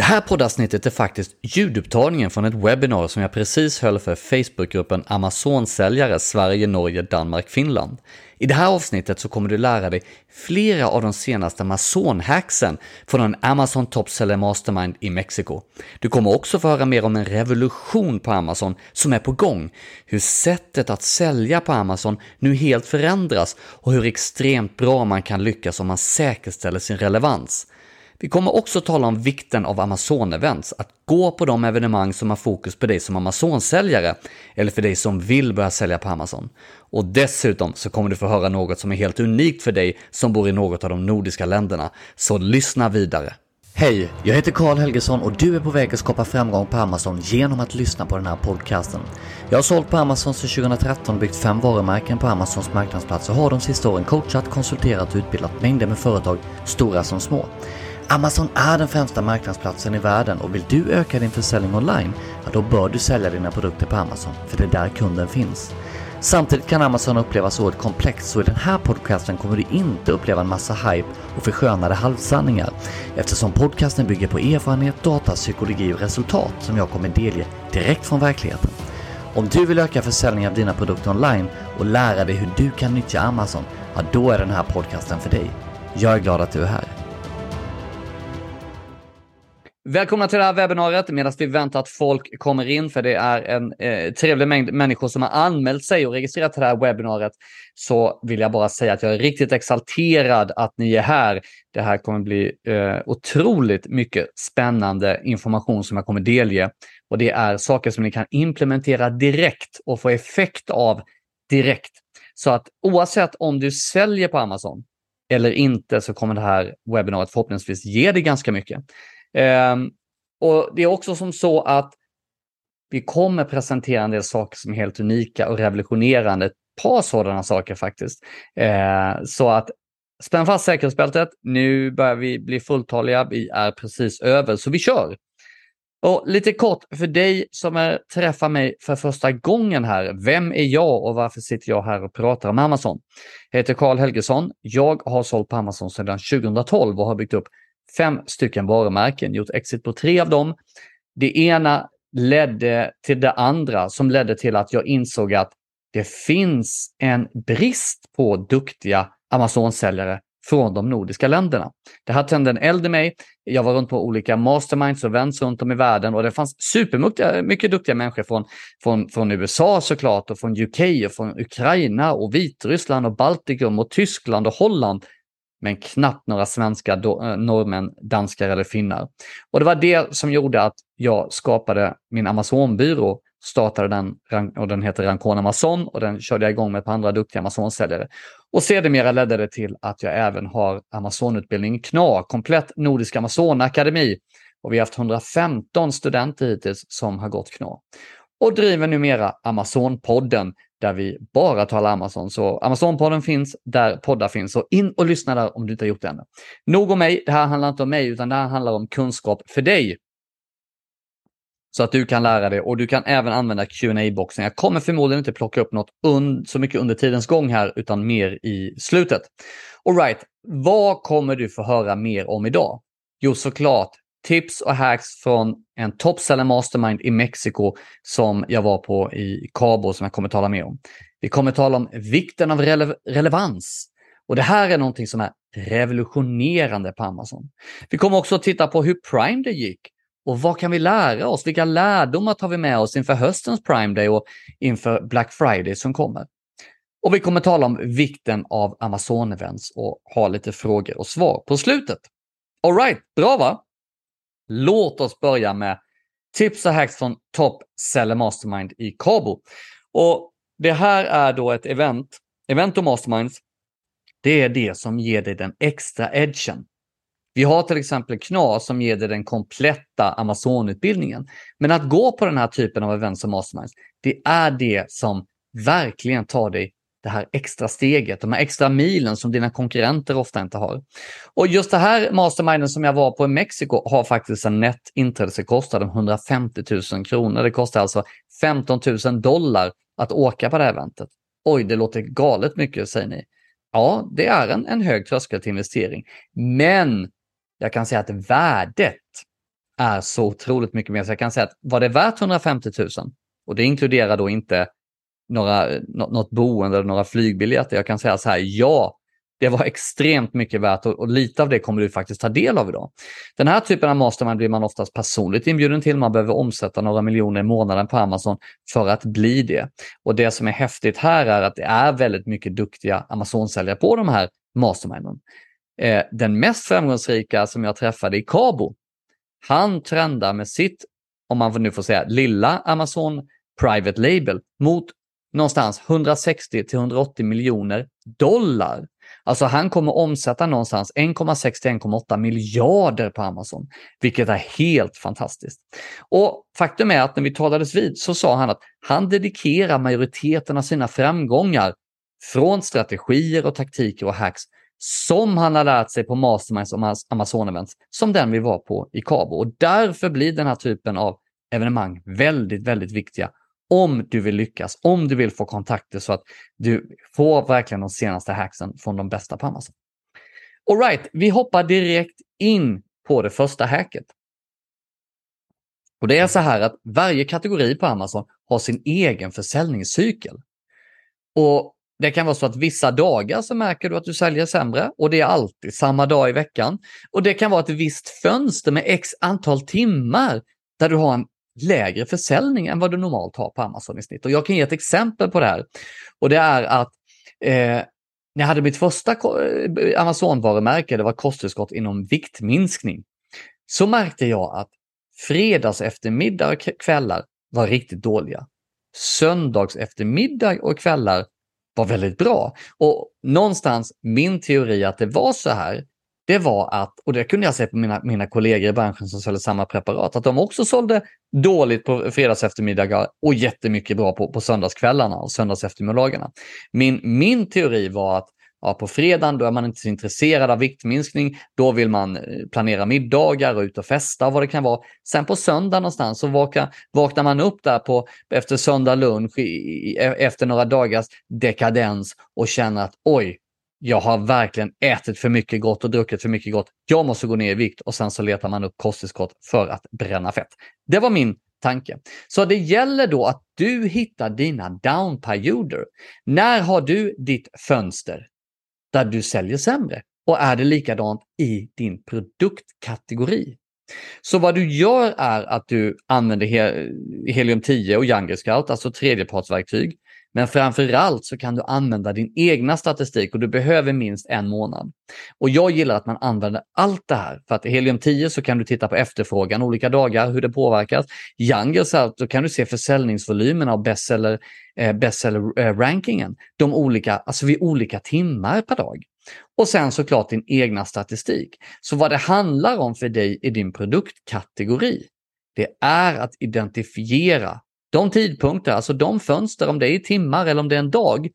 Det här poddavsnittet är faktiskt ljudupptagningen från ett webbinar som jag precis höll för Facebookgruppen Amazon-säljare Sverige, Norge, Danmark, Finland. I det här avsnittet så kommer du lära dig flera av de senaste Amazon-hacksen från en Amazon Top Seller Mastermind i Mexiko. Du kommer också få höra mer om en revolution på Amazon som är på gång, hur sättet att sälja på Amazon nu helt förändras och hur extremt bra man kan lyckas om man säkerställer sin relevans. Vi kommer också tala om vikten av Amazon-events, att gå på de evenemang som har fokus på dig som Amazon-säljare eller för dig som vill börja sälja på Amazon. Och dessutom så kommer du få höra något som är helt unikt för dig som bor i något av de nordiska länderna. Så lyssna vidare! Hej, jag heter Karl Helgesson och du är på väg att skapa framgång på Amazon genom att lyssna på den här podcasten. Jag har sålt på Amazon sedan 2013 byggt fem varumärken på Amazons marknadsplats och har de sista åren coachat, konsulterat och utbildat mängder med företag, stora som små. Amazon är den främsta marknadsplatsen i världen och vill du öka din försäljning online, ja då bör du sälja dina produkter på Amazon, för det är där kunden finns. Samtidigt kan Amazon upplevas oerhört komplext så i den här podcasten kommer du inte uppleva en massa hype och förskönade halvsanningar eftersom podcasten bygger på erfarenhet, data, psykologi och resultat som jag kommer delge direkt från verkligheten. Om du vill öka försäljningen av dina produkter online och lära dig hur du kan nyttja Amazon, ja då är den här podcasten för dig. Jag är glad att du är här. Välkomna till det här webbinariet medan vi väntar att folk kommer in, för det är en eh, trevlig mängd människor som har anmält sig och registrerat till det här webbinariet, så vill jag bara säga att jag är riktigt exalterad att ni är här. Det här kommer bli eh, otroligt mycket spännande information som jag kommer delge och det är saker som ni kan implementera direkt och få effekt av direkt. Så att oavsett om du säljer på Amazon eller inte så kommer det här webbinariet förhoppningsvis ge dig ganska mycket. Ehm, och Det är också som så att vi kommer presentera en del saker som är helt unika och revolutionerande. Ett par sådana saker faktiskt. Ehm, så att spänn fast säkerhetsbältet. Nu börjar vi bli fulltaliga. Vi är precis över, så vi kör. Och lite kort för dig som är, träffar mig för första gången här. Vem är jag och varför sitter jag här och pratar om Amazon? Jag heter Karl Helgesson. Jag har sålt på Amazon sedan 2012 och har byggt upp fem stycken varumärken, gjort exit på tre av dem. Det ena ledde till det andra som ledde till att jag insåg att det finns en brist på duktiga Amazon-säljare från de nordiska länderna. Det här tände en eld i mig. Jag var runt på olika masterminds och events runt om i världen och det fanns supermycket duktiga människor från, från, från USA såklart och från UK och från Ukraina och Vitryssland och Baltikum och Tyskland och Holland men knappt några svenska, eh, norrmän, danskar eller finnar. Och det var det som gjorde att jag skapade min Amazon-byrå, startade den och den heter Rancon Amazon och den körde jag igång med ett par andra duktiga Amazon-säljare. Och sedermera ledde det till att jag även har Amazon-utbildning KNA, komplett Nordisk Amazon-akademi. Och vi har haft 115 studenter hittills som har gått KNA. Och driver numera Amazon-podden där vi bara talar Amazon. Så Amazon-podden finns där poddar finns. Så in och lyssna där om du inte har gjort det ännu. Nog om mig. Det här handlar inte om mig, utan det här handlar om kunskap för dig. Så att du kan lära dig och du kan även använda qa boxen Jag kommer förmodligen inte plocka upp något så mycket under tidens gång här, utan mer i slutet. Alright, vad kommer du få höra mer om idag? Jo, såklart tips och hacks från en toppseller mastermind i Mexiko som jag var på i Cabo som jag kommer tala mer om. Vi kommer tala om vikten av rele relevans. Och det här är någonting som är revolutionerande på Amazon. Vi kommer också att titta på hur Prime Day gick och vad kan vi lära oss? Vilka lärdomar tar vi med oss inför höstens Prime Day och inför Black Friday som kommer? Och vi kommer tala om vikten av Amazon-events och ha lite frågor och svar på slutet. Alright, bra va? Låt oss börja med tips och hacks från Top Seller Mastermind i Cabo. Och det här är då ett event, event och masterminds. Det är det som ger dig den extra edgen. Vi har till exempel KNA som ger dig den kompletta Amazon-utbildningen. Men att gå på den här typen av events och masterminds, det är det som verkligen tar dig det här extra steget, de här extra milen som dina konkurrenter ofta inte har. Och just det här masterminden som jag var på i Mexiko har faktiskt en nätt inträdeskostnad om 150 000 kronor. Det kostar alltså 15 000 dollar att åka på det här eventet. Oj, det låter galet mycket, säger ni. Ja, det är en, en hög tröskel till investering. Men jag kan säga att värdet är så otroligt mycket mer. Så jag kan säga att var det värt 150 000 och det inkluderar då inte några, något boende eller några flygbiljetter. Jag kan säga så här, ja, det var extremt mycket värt och, och lite av det kommer du faktiskt ta del av idag. Den här typen av mastermind blir man oftast personligt inbjuden till. Man behöver omsätta några miljoner i månaden på Amazon för att bli det. Och det som är häftigt här är att det är väldigt mycket duktiga Amazon-säljare på de här masterminden. Eh, den mest framgångsrika som jag träffade i Cabo, han trendar med sitt, om man nu får säga, lilla Amazon Private Label mot någonstans 160 till 180 miljoner dollar. Alltså han kommer omsätta någonstans 1,6 till 1,8 miljarder på Amazon, vilket är helt fantastiskt. Och faktum är att när vi talades vid så sa han att han dedikerar majoriteten av sina framgångar från strategier och taktiker och hacks som han har lärt sig på Masterminds och Amazon-events, som den vi var på i Cabo. Och därför blir den här typen av evenemang väldigt, väldigt viktiga om du vill lyckas, om du vill få kontakter så att du får verkligen de senaste hacksen från de bästa på Amazon. Alright, vi hoppar direkt in på det första hacket. Och Det är så här att varje kategori på Amazon har sin egen försäljningscykel. Och Det kan vara så att vissa dagar så märker du att du säljer sämre och det är alltid samma dag i veckan. Och Det kan vara ett visst fönster med x antal timmar där du har en lägre försäljning än vad du normalt har på Amazon i snitt. Och jag kan ge ett exempel på det här. Och det är att eh, när jag hade mitt första eh, Amazon-varumärke, det var kosttillskott inom viktminskning, så märkte jag att fredags eftermiddag och kvällar var riktigt dåliga. Söndags eftermiddag och kvällar var väldigt bra. Och någonstans min teori att det var så här, det var att, och det kunde jag se på mina, mina kollegor i branschen som sålde samma preparat, att de också sålde dåligt på fredags eftermiddagar och jättemycket bra på, på söndagskvällarna och söndags eftermiddagarna. Min, min teori var att ja, på fredagen då är man inte så intresserad av viktminskning. Då vill man eh, planera middagar och ut och festa och vad det kan vara. Sen på söndag någonstans så vaknar, vaknar man upp där på, efter söndag lunch i, i, efter några dagars dekadens och känner att oj, jag har verkligen ätit för mycket gott och druckit för mycket gott. Jag måste gå ner i vikt och sen så letar man upp kosttillskott för att bränna fett. Det var min tanke. Så det gäller då att du hittar dina downperioder. När har du ditt fönster där du säljer sämre? Och är det likadant i din produktkategori? Så vad du gör är att du använder helium 10 och Younger Scout, alltså tredjepartsverktyg, men framför allt så kan du använda din egna statistik och du behöver minst en månad. Och jag gillar att man använder allt det här. För att i Helium 10 så kan du titta på efterfrågan olika dagar, hur det påverkas. Younger så då kan du se försäljningsvolymerna och bestseller, eh, bestseller-rankingen. Eh, De olika, alltså vid olika timmar per dag. Och sen såklart din egna statistik. Så vad det handlar om för dig i din produktkategori, det är att identifiera de tidpunkter, alltså de fönster, om det är i timmar eller om det är en dag,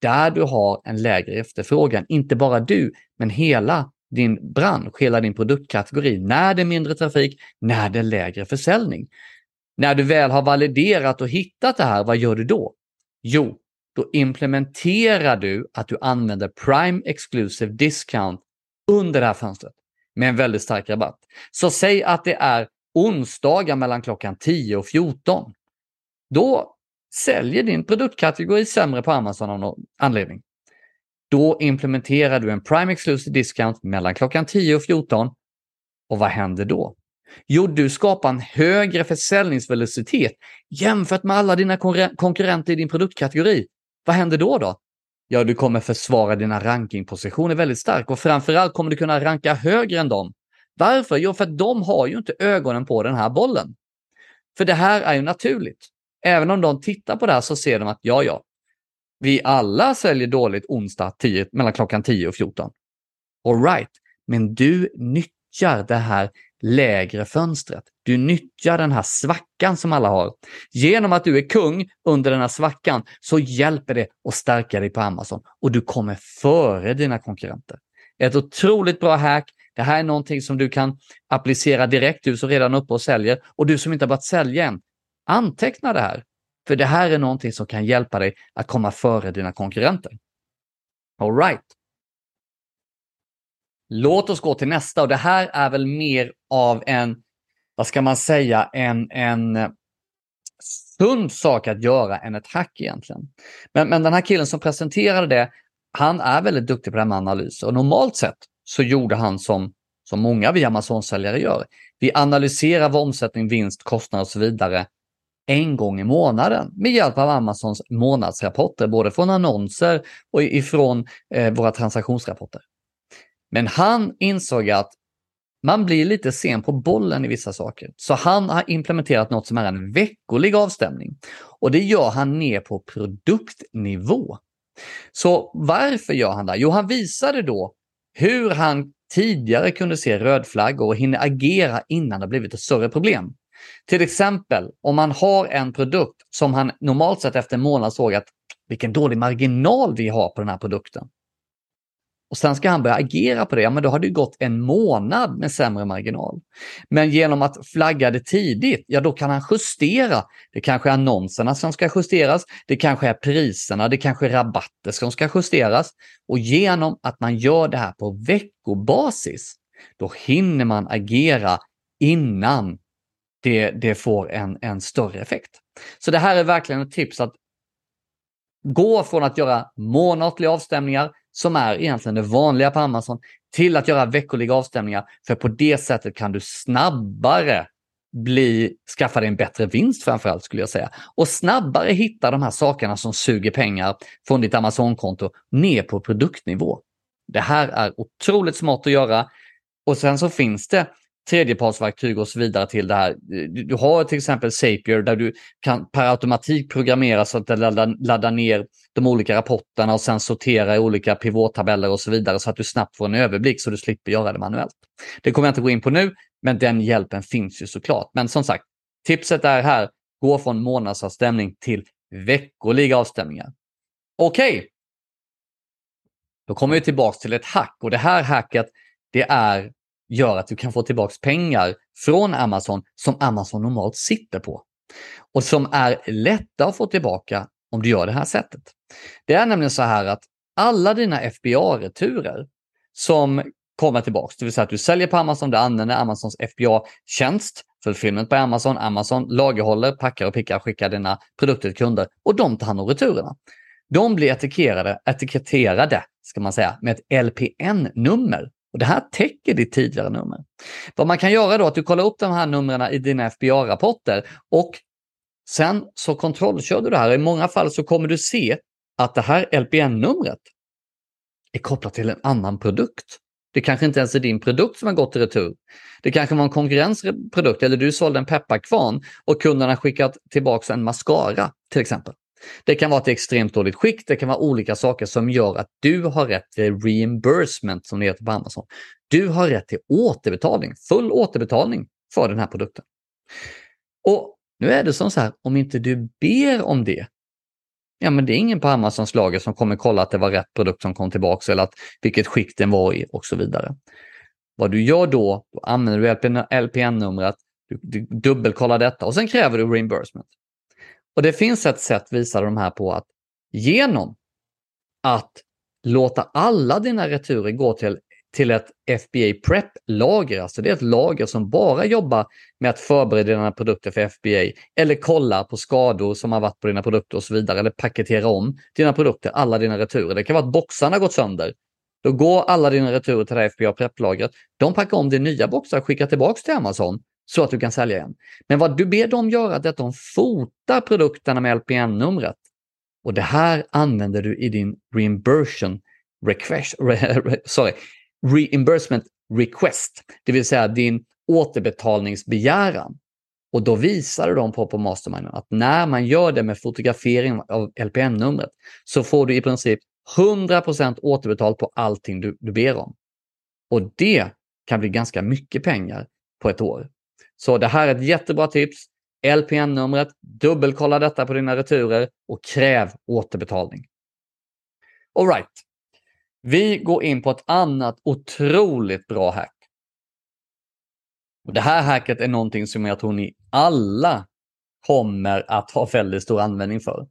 där du har en lägre efterfrågan. Inte bara du, men hela din bransch, hela din produktkategori. När det är mindre trafik, när det är lägre försäljning. När du väl har validerat och hittat det här, vad gör du då? Jo, då implementerar du att du använder Prime Exclusive Discount under det här fönstret med en väldigt stark rabatt. Så säg att det är onsdagar mellan klockan 10 och 14 då säljer din produktkategori sämre på Amazon av någon anledning. Då implementerar du en Prime Exclusive Discount mellan klockan 10 och 14. Och vad händer då? Jo, du skapar en högre försäljningsvelocitet jämfört med alla dina konkurrenter i din produktkategori. Vad händer då då? Ja, du kommer försvara dina rankingpositioner väldigt starkt och framförallt kommer du kunna ranka högre än dem. Varför? Jo, för att de har ju inte ögonen på den här bollen. För det här är ju naturligt. Även om de tittar på det här så ser de att ja, ja, vi alla säljer dåligt onsdag 10, mellan klockan 10 och 14. All right, men du nyttjar det här lägre fönstret. Du nyttjar den här svackan som alla har. Genom att du är kung under den här svackan så hjälper det att stärka dig på Amazon och du kommer före dina konkurrenter. Ett otroligt bra hack. Det här är någonting som du kan applicera direkt, du som redan är uppe och säljer och du som inte har börjat sälja än. Anteckna det här, för det här är någonting som kan hjälpa dig att komma före dina konkurrenter. All right. Låt oss gå till nästa och det här är väl mer av en vad ska man säga, en, en eh, sund sak att göra än ett hack egentligen. Men, men den här killen som presenterade det, han är väldigt duktig på det här med analys och normalt sett så gjorde han som, som många vi Amazon-säljare gör. Vi analyserar vad omsättning, vinst, kostnader och så vidare en gång i månaden med hjälp av Amazons månadsrapporter, både från annonser och ifrån eh, våra transaktionsrapporter. Men han insåg att man blir lite sen på bollen i vissa saker. Så han har implementerat något som är en veckolig avstämning. Och det gör han ner på produktnivå. Så varför gör han det? Jo, han visade då hur han tidigare kunde se rödflaggor och hinner agera innan det blivit ett större problem. Till exempel om man har en produkt som han normalt sett efter en månad såg att vilken dålig marginal vi har på den här produkten. Och sen ska han börja agera på det, ja men då har det gått en månad med sämre marginal. Men genom att flagga det tidigt, ja då kan han justera. Det kanske är annonserna som ska justeras, det kanske är priserna, det kanske är rabatter som ska justeras. Och genom att man gör det här på veckobasis, då hinner man agera innan det, det får en, en större effekt. Så det här är verkligen ett tips att gå från att göra månatliga avstämningar som är egentligen det vanliga på Amazon till att göra veckoliga avstämningar. För på det sättet kan du snabbare bli, skaffa dig en bättre vinst framförallt skulle jag säga. Och snabbare hitta de här sakerna som suger pengar från ditt Amazon-konto ner på produktnivå. Det här är otroligt smart att göra. Och sen så finns det tredjepartsverktyg och så vidare till det här. Du har till exempel Zapier där du kan per automatik programmera så att den laddar, laddar ner de olika rapporterna och sen sortera i olika pivottabeller och så vidare så att du snabbt får en överblick så du slipper göra det manuellt. Det kommer jag inte gå in på nu, men den hjälpen finns ju såklart. Men som sagt, tipset är här, gå från månadsavstämning till veckoliga avstämningar. Okej, okay. då kommer vi tillbaka till ett hack och det här hacket det är gör att du kan få tillbaka pengar från Amazon som Amazon normalt sitter på. Och som är lätta att få tillbaka om du gör det här sättet. Det är nämligen så här att alla dina FBA-returer som kommer tillbaks, det vill säga att du säljer på Amazon, du använder Amazons FBA-tjänst, fulfillment på Amazon, Amazon lagerhåller, packar och pickar, skickar dina produkter till kunder och de tar hand om returerna. De blir etiketterade, etiketterade ska man säga, med ett LPN-nummer och Det här täcker ditt tidigare nummer. Vad man kan göra då är att du kollar upp de här numren i dina FBA-rapporter och sen så kontrollkör du det här. I många fall så kommer du se att det här LPN-numret är kopplat till en annan produkt. Det kanske inte ens är din produkt som har gått i retur. Det kanske var en konkurrensprodukt eller du sålde en pepparkvarn och kunderna skickat tillbaka en mascara till exempel. Det kan vara ett extremt dåligt skick, det kan vara olika saker som gör att du har rätt till reimbursement som det heter på Amazon. Du har rätt till återbetalning, full återbetalning för den här produkten. Och nu är det som så här, om inte du ber om det, ja men det är ingen på Amazons lager som kommer kolla att det var rätt produkt som kom tillbaka eller att vilket skick den var i och så vidare. Vad du gör då, då använder du LPN-numret, du, du dubbelkollar detta och sen kräver du reimbursement. Och det finns ett sätt, visar de här på, att genom att låta alla dina returer gå till, till ett FBA Prep-lager, alltså det är ett lager som bara jobbar med att förbereda dina produkter för FBA eller kolla på skador som har varit på dina produkter och så vidare eller paketera om dina produkter, alla dina returer. Det kan vara att boxarna gått sönder. Då går alla dina returer till det här FBA Prep-lagret. De packar om din nya boxar och skickar tillbaka till Amazon så att du kan sälja igen. Men vad du ber dem göra är att de fotar produkterna med LPN-numret. Och det här använder du i din reimbursement request, re, sorry, reimbursement request, det vill säga din återbetalningsbegäran. Och då visar du dem på, på masterminden att när man gör det med fotografering av LPN-numret så får du i princip 100% återbetalt på allting du, du ber om. Och det kan bli ganska mycket pengar på ett år. Så det här är ett jättebra tips. LPN-numret, dubbelkolla detta på dina returer och kräv återbetalning. Alright. Vi går in på ett annat otroligt bra hack. Det här hacket är någonting som jag tror ni alla kommer att ha väldigt stor användning för.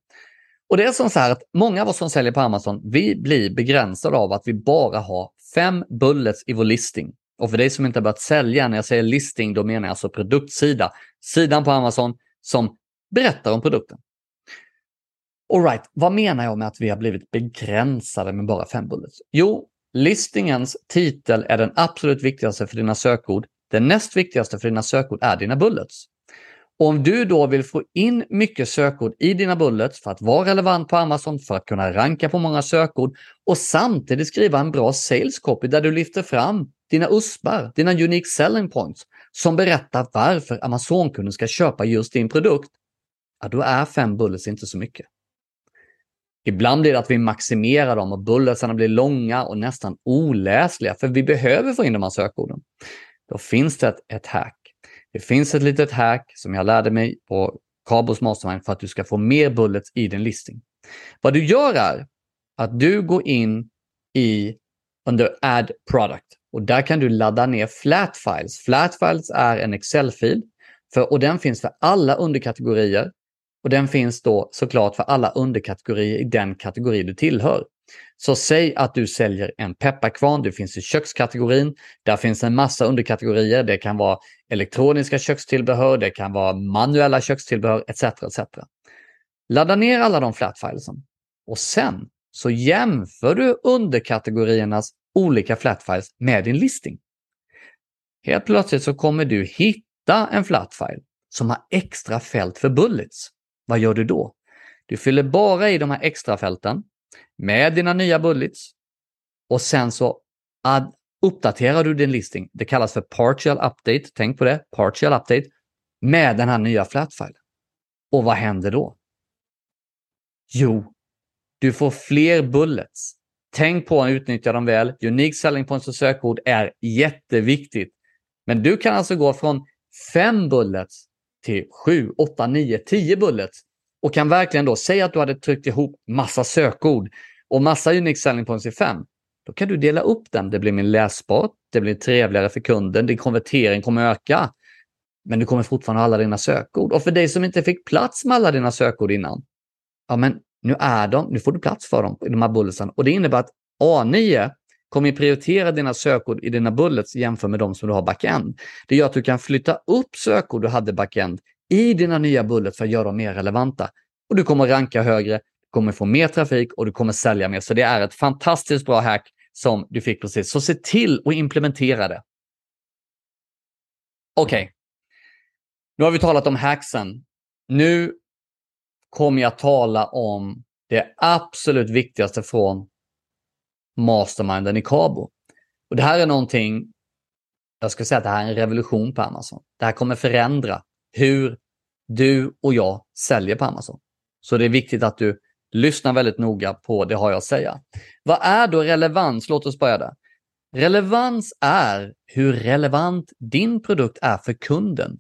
Och det är som så här att många av oss som säljer på Amazon, vi blir begränsade av att vi bara har fem bullets i vår listing. Och för dig som inte har börjat sälja, när jag säger listing, då menar jag alltså produktsida. Sidan på Amazon som berättar om produkten. Alright, vad menar jag med att vi har blivit begränsade med bara fem bullets? Jo, listingens titel är den absolut viktigaste för dina sökord. Den näst viktigaste för dina sökord är dina bullets. Om du då vill få in mycket sökord i dina bullets för att vara relevant på Amazon, för att kunna ranka på många sökord och samtidigt skriva en bra sales copy där du lyfter fram dina USPar, dina unique selling points, som berättar varför Amazon-kunden ska köpa just din produkt, ja, då är fem bullets inte så mycket. Ibland blir det att vi maximerar dem och bulletsarna blir långa och nästan oläsliga, för vi behöver få in de här sökorden. Då finns det ett, ett hack. Det finns ett litet hack som jag lärde mig på Cabos Mastermind för att du ska få mer bullets i din listing. Vad du gör är att du går in i under Add Product och där kan du ladda ner Flat Files. Flat Files är en Excel-fil och den finns för alla underkategorier och den finns då såklart för alla underkategorier i den kategori du tillhör. Så säg att du säljer en pepparkvarn, det finns i kökskategorin. Där finns en massa underkategorier. Det kan vara elektroniska kökstillbehör, det kan vara manuella kökstillbehör etc. etc. Ladda ner alla de flatfilesen och sen så jämför du underkategoriernas olika flatfiles med din listing. Helt plötsligt så kommer du hitta en flatfile som har extra fält för bullets. Vad gör du då? Du fyller bara i de här extra fälten med dina nya bullets och sen så add, uppdaterar du din listing. Det kallas för partial update. Tänk på det, partial update med den här nya flatfilen. Och vad händer då? Jo, du får fler bullets. Tänk på att utnyttja dem väl. Unique selling points och sökord är jätteviktigt. Men du kan alltså gå från fem bullets till sju, åtta, nio, tio bullets och kan verkligen då säga att du hade tryckt ihop massa sökord och massa unique selling points i fem. Då kan du dela upp den. Det blir mer läsbart, det blir trevligare för kunden, din konvertering kommer öka. Men du kommer fortfarande ha alla dina sökord. Och för dig som inte fick plats med alla dina sökord innan, ja men nu är de, nu får du plats för dem i de här bulletsen. Och det innebär att A9 kommer prioritera dina sökord i dina bullets jämfört med de som du har backend. Det gör att du kan flytta upp sökord du hade backend i dina nya bullets för att göra dem mer relevanta. Och du kommer ranka högre, du kommer få mer trafik och du kommer sälja mer. Så det är ett fantastiskt bra hack som du fick precis. Så se till att implementera det. Okej. Okay. Nu har vi talat om hacksen. Nu kommer jag tala om det absolut viktigaste från masterminden i Cabo. Och det här är någonting, jag skulle säga att det här är en revolution på Amazon. Det här kommer förändra hur du och jag säljer på Amazon. Så det är viktigt att du lyssnar väldigt noga på det har jag att säga. Vad är då relevans? Låt oss börja där. Relevans är hur relevant din produkt är för kunden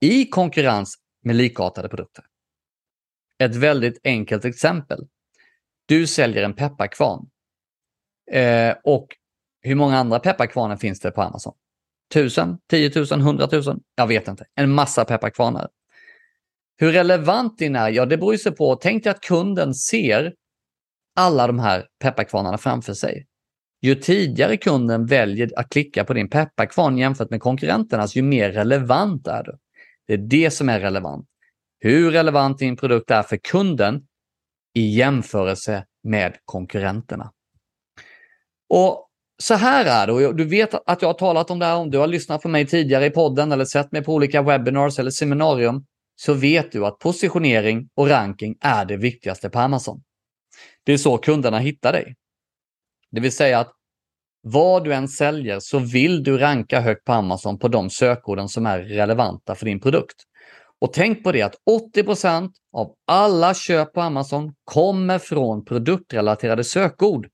i konkurrens med likartade produkter. Ett väldigt enkelt exempel. Du säljer en pepparkvarn. Eh, och hur många andra pepparkvarnar finns det på Amazon? Tusen, tiotusen, hundratusen? Jag vet inte. En massa pepparkvarnar. Hur relevant din är? Ja, det beror sig på. Tänk dig att kunden ser alla de här pepparkvarnarna framför sig. Ju tidigare kunden väljer att klicka på din pepparkvarn jämfört med konkurrenternas, ju mer relevant är du. Det är det som är relevant. Hur relevant din produkt är för kunden i jämförelse med konkurrenterna. Och så här är det, och du vet att jag har talat om det här, om du har lyssnat på mig tidigare i podden eller sett mig på olika webinars eller seminarium, så vet du att positionering och ranking är det viktigaste på Amazon. Det är så kunderna hittar dig. Det vill säga att vad du än säljer så vill du ranka högt på Amazon på de sökorden som är relevanta för din produkt. Och tänk på det att 80% av alla köp på Amazon kommer från produktrelaterade sökord.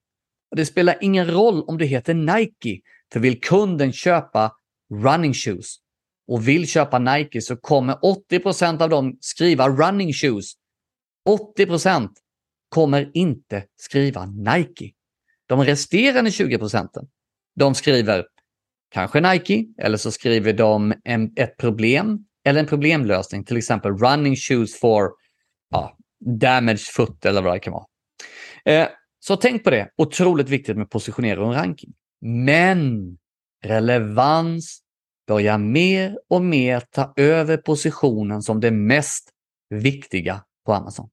Och det spelar ingen roll om du heter Nike, för vill kunden köpa running shoes och vill köpa Nike så kommer 80% av dem skriva running shoes. 80% kommer inte skriva Nike. De resterande 20 procenten, de skriver kanske Nike eller så skriver de en, ett problem eller en problemlösning, till exempel running shoes for ja, damaged foot eller vad det kan vara. Eh, så tänk på det. Otroligt viktigt med positionering och ranking. Men relevans börjar mer och mer ta över positionen som det mest viktiga på Amazon.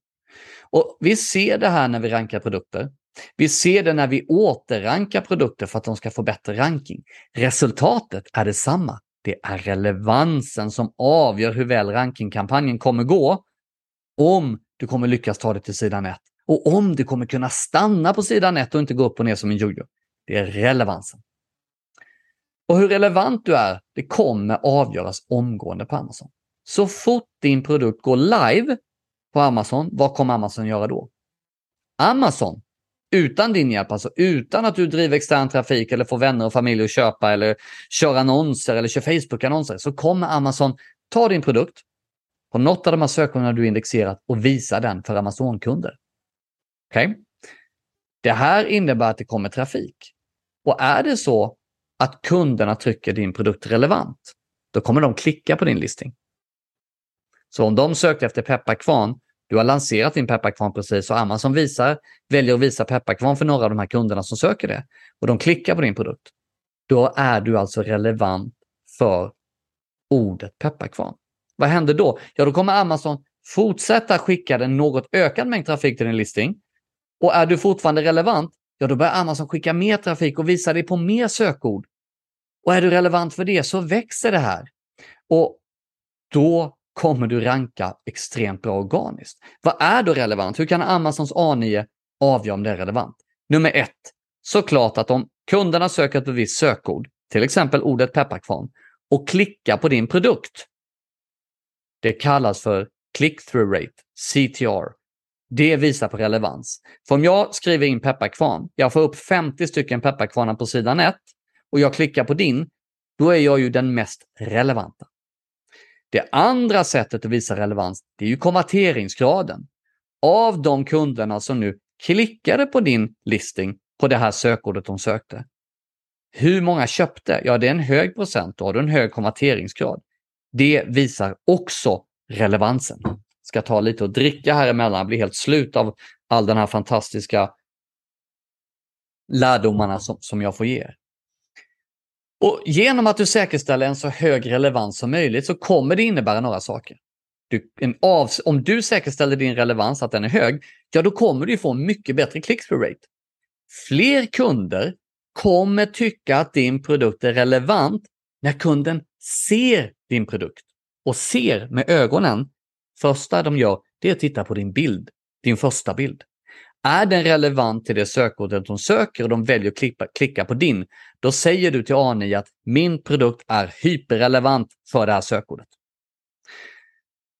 Och Vi ser det här när vi rankar produkter. Vi ser det när vi återrankar produkter för att de ska få bättre ranking. Resultatet är detsamma. Det är relevansen som avgör hur väl rankingkampanjen kommer gå. Om du kommer lyckas ta det till sidan 1 och om du kommer kunna stanna på sidan 1 och inte gå upp och ner som en jojo. Det är relevansen. Och hur relevant du är, det kommer avgöras omgående på Amazon. Så fort din produkt går live på Amazon, vad kommer Amazon göra då? Amazon, utan din hjälp, alltså utan att du driver extern trafik eller får vänner och familj att köpa eller kör annonser eller kör Facebook-annonser, så kommer Amazon ta din produkt på något av de här sökningarna du indexerat och visa den för Amazon-kunder. Okay? Det här innebär att det kommer trafik. Och är det så att kunderna tycker din produkt är relevant, då kommer de klicka på din listing. Så om de sökte efter pepparkvarn, du har lanserat din pepparkvarn precis och Amazon visar, väljer att visa pepparkvarn för några av de här kunderna som söker det och de klickar på din produkt. Då är du alltså relevant för ordet pepparkvarn. Vad händer då? Ja, då kommer Amazon fortsätta skicka en något ökad mängd trafik till din listing. Och är du fortfarande relevant, ja då börjar Amazon skicka mer trafik och visa dig på mer sökord. Och är du relevant för det så växer det här. Och då kommer du ranka extremt bra organiskt. Vad är då relevant? Hur kan Amazons A9 avgöra om det är relevant? Nummer ett, såklart att om kunderna söker ett visst sökord, till exempel ordet pepparkvarn, och klickar på din produkt. Det kallas för click-through rate, CTR. Det visar på relevans. För om jag skriver in pepparkvarn, jag får upp 50 stycken pepparkvarnar på sidan 1 och jag klickar på din, då är jag ju den mest relevanta. Det andra sättet att visa relevans, det är ju konverteringsgraden. Av de kunderna som nu klickade på din listing på det här sökordet de sökte. Hur många köpte? Ja, det är en hög procent, då har du en hög konverteringsgrad. Det visar också relevansen. Ska ta lite att dricka här emellan, blir helt slut av all den här fantastiska lärdomarna som, som jag får ge er. Och genom att du säkerställer en så hög relevans som möjligt så kommer det innebära några saker. Du, av, om du säkerställer din relevans, att den är hög, ja då kommer du få mycket bättre click-through rate. Fler kunder kommer tycka att din produkt är relevant när kunden ser din produkt och ser med ögonen. Första de gör, det är att titta på din bild, din första bild. Är den relevant till det sökordet de söker och de väljer att klicka, klicka på din, då säger du till ANI att min produkt är hyperrelevant för det här sökordet.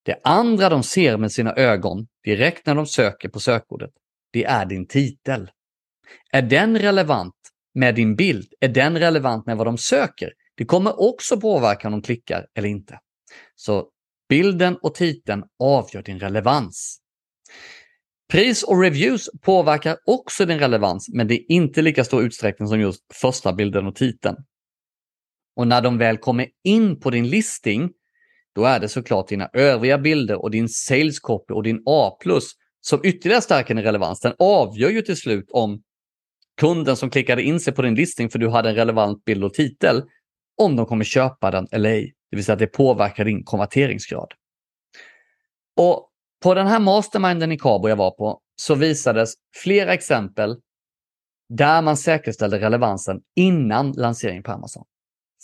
Det andra de ser med sina ögon direkt när de söker på sökordet, det är din titel. Är den relevant med din bild? Är den relevant med vad de söker? Det kommer också påverka om de klickar eller inte. Så bilden och titeln avgör din relevans. Pris och reviews påverkar också din relevans, men det är inte lika stor utsträckning som just första bilden och titeln. Och när de väl kommer in på din listing, då är det såklart dina övriga bilder och din sales copy och din A+, som ytterligare stärker din relevans. Den avgör ju till slut om kunden som klickade in sig på din listing för du hade en relevant bild och titel, om de kommer köpa den eller ej. Det vill säga att det påverkar din konverteringsgrad. Och på den här masterminden i Cabo jag var på så visades flera exempel där man säkerställde relevansen innan lanseringen på Amazon.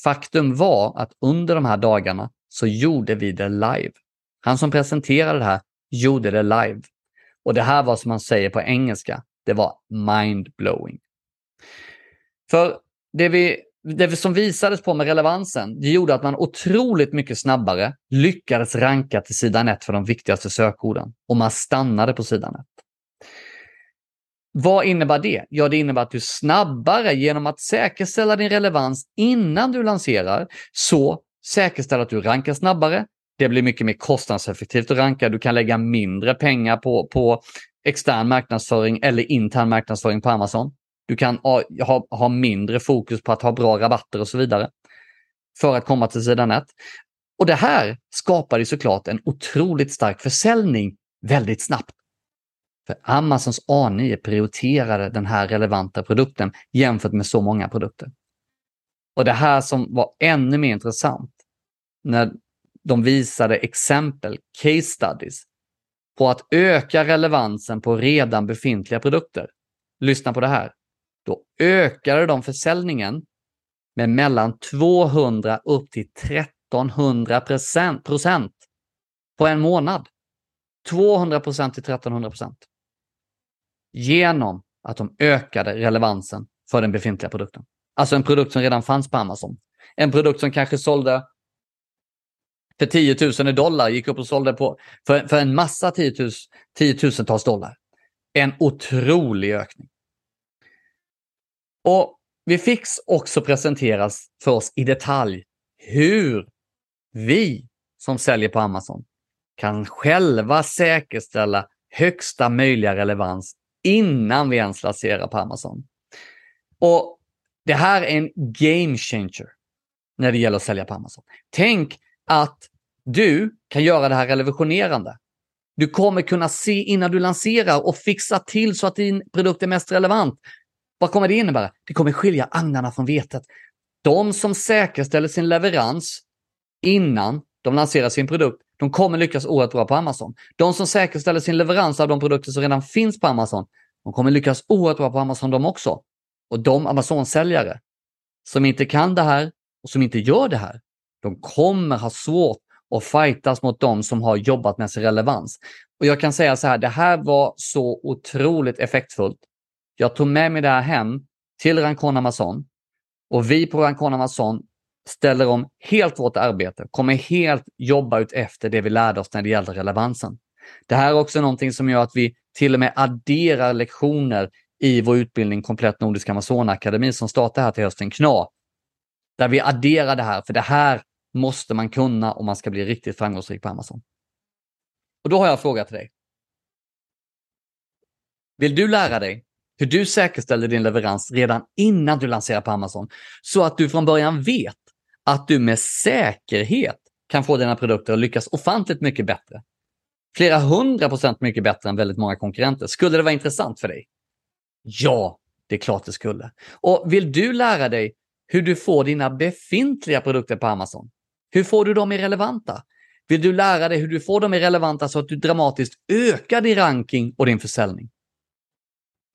Faktum var att under de här dagarna så gjorde vi det live. Han som presenterade det här gjorde det live. Och det här var som man säger på engelska, det var mind-blowing. För det vi det som visades på med relevansen, det gjorde att man otroligt mycket snabbare lyckades ranka till sidan 1 för de viktigaste sökorden och man stannade på sidan 1. Vad innebär det? Ja, det innebär att du snabbare genom att säkerställa din relevans innan du lanserar, så säkerställer att du rankar snabbare. Det blir mycket mer kostnadseffektivt att ranka. Du kan lägga mindre pengar på, på extern marknadsföring eller intern marknadsföring på Amazon. Du kan ha, ha mindre fokus på att ha bra rabatter och så vidare för att komma till sidan 1. Och det här skapar ju såklart en otroligt stark försäljning väldigt snabbt. För Amazons A9 prioriterade den här relevanta produkten jämfört med så många produkter. Och det här som var ännu mer intressant, när de visade exempel, case studies, på att öka relevansen på redan befintliga produkter. Lyssna på det här. Då ökade de försäljningen med mellan 200 upp till 1300 procent på en månad. 200 procent till 1300 procent. Genom att de ökade relevansen för den befintliga produkten. Alltså en produkt som redan fanns på Amazon. En produkt som kanske sålde för 10 000 dollar, gick upp och sålde på för, för en massa 10 000, tiotusentals dollar. En otrolig ökning. Och vi fick också presenteras för oss i detalj hur vi som säljer på Amazon kan själva säkerställa högsta möjliga relevans innan vi ens lanserar på Amazon. Och det här är en game changer när det gäller att sälja på Amazon. Tänk att du kan göra det här revolutionerande. Du kommer kunna se innan du lanserar och fixa till så att din produkt är mest relevant. Vad kommer det innebära? Det kommer skilja agnarna från vetet. De som säkerställer sin leverans innan de lanserar sin produkt, de kommer lyckas oerhört bra på Amazon. De som säkerställer sin leverans av de produkter som redan finns på Amazon, de kommer lyckas oerhört bra på Amazon de också. Och de Amazon-säljare som inte kan det här och som inte gör det här, de kommer ha svårt att fightas mot de som har jobbat med sin relevans. Och jag kan säga så här, det här var så otroligt effektfullt. Jag tog med mig det här hem till Rancon Amazon och vi på Rancon Amazon ställer om helt vårt arbete, kommer helt jobba ut efter det vi lärde oss när det gällde relevansen. Det här är också någonting som gör att vi till och med adderar lektioner i vår utbildning Komplett Nordisk Amazonakademi som startar här till hösten, KNA. Där vi adderar det här, för det här måste man kunna om man ska bli riktigt framgångsrik på Amazon. Och då har jag en fråga till dig. Vill du lära dig hur du säkerställer din leverans redan innan du lanserar på Amazon så att du från början vet att du med säkerhet kan få dina produkter att lyckas ofantligt mycket bättre. Flera hundra procent mycket bättre än väldigt många konkurrenter. Skulle det vara intressant för dig? Ja, det är klart det skulle. Och vill du lära dig hur du får dina befintliga produkter på Amazon? Hur får du dem irrelevanta? Vill du lära dig hur du får dem irrelevanta så att du dramatiskt ökar din ranking och din försäljning?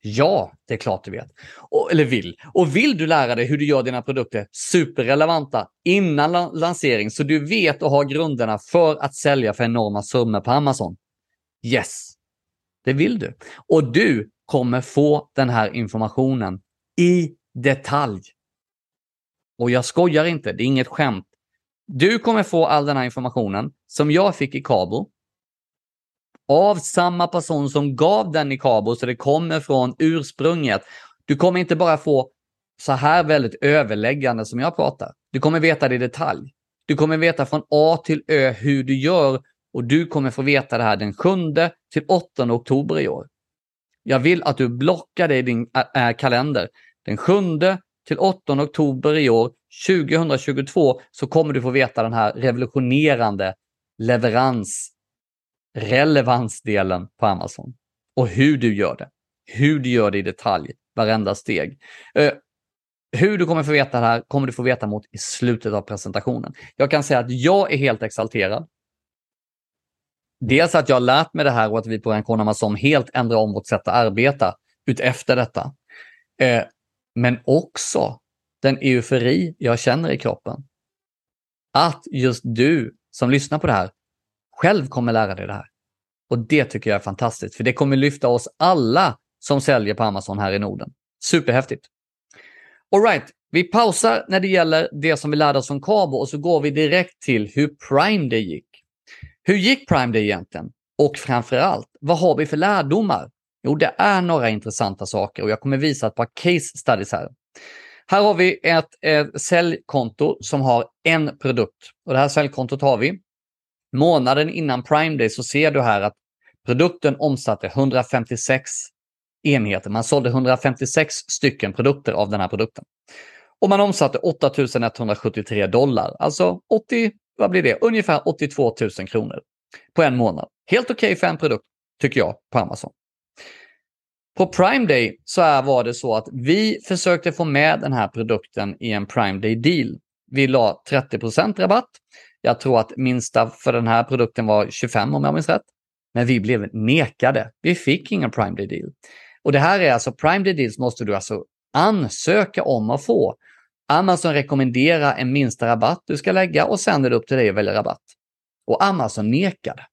Ja, det är klart du vet. Och, eller vill. Och vill du lära dig hur du gör dina produkter superrelevanta innan lansering så du vet och har grunderna för att sälja för enorma summor på Amazon? Yes, det vill du. Och du kommer få den här informationen i detalj. Och jag skojar inte, det är inget skämt. Du kommer få all den här informationen som jag fick i Kabo av samma person som gav den i Cabo, så det kommer från ursprunget. Du kommer inte bara få så här väldigt överläggande som jag pratar. Du kommer veta det i detalj. Du kommer veta från A till Ö hur du gör och du kommer få veta det här den 7 till 8 oktober i år. Jag vill att du blockar det i din äh, kalender. Den 7 till 8 oktober i år, 2022, så kommer du få veta den här revolutionerande leverans relevansdelen på Amazon och hur du gör det. Hur du gör det i detalj, varenda steg. Eh, hur du kommer få veta det här kommer du få veta mot i slutet av presentationen. Jag kan säga att jag är helt exalterad. Dels att jag har lärt mig det här och att vi på Rancon Amazon helt ändrar om vårt sätt att arbeta utefter detta. Eh, men också den eufori jag känner i kroppen. Att just du som lyssnar på det här själv kommer lära dig det här. Och det tycker jag är fantastiskt, för det kommer lyfta oss alla som säljer på Amazon här i Norden. Superhäftigt. Alright, vi pausar när det gäller det som vi lärde oss från Cabo och så går vi direkt till hur Prime Day gick. Hur gick Prime Day egentligen? Och framför allt, vad har vi för lärdomar? Jo, det är några intressanta saker och jag kommer visa ett par case studies här. Här har vi ett, ett säljkonto som har en produkt och det här säljkontot har vi Månaden innan Prime Day så ser du här att produkten omsatte 156 enheter. Man sålde 156 stycken produkter av den här produkten. Och man omsatte 8173 dollar, alltså 80, vad blir det? ungefär 82 000 kronor på en månad. Helt okej okay för en produkt, tycker jag, på Amazon. På Prime Day så var det så att vi försökte få med den här produkten i en Prime Day deal. Vi la 30% rabatt. Jag tror att minsta för den här produkten var 25 om jag minns rätt. Men vi blev nekade. Vi fick ingen Prime Day deal. Och det här är alltså Prime Day deals måste du alltså ansöka om att få. Amazon rekommenderar en minsta rabatt du ska lägga och sen är det upp till dig att välja rabatt. Och Amazon nekade.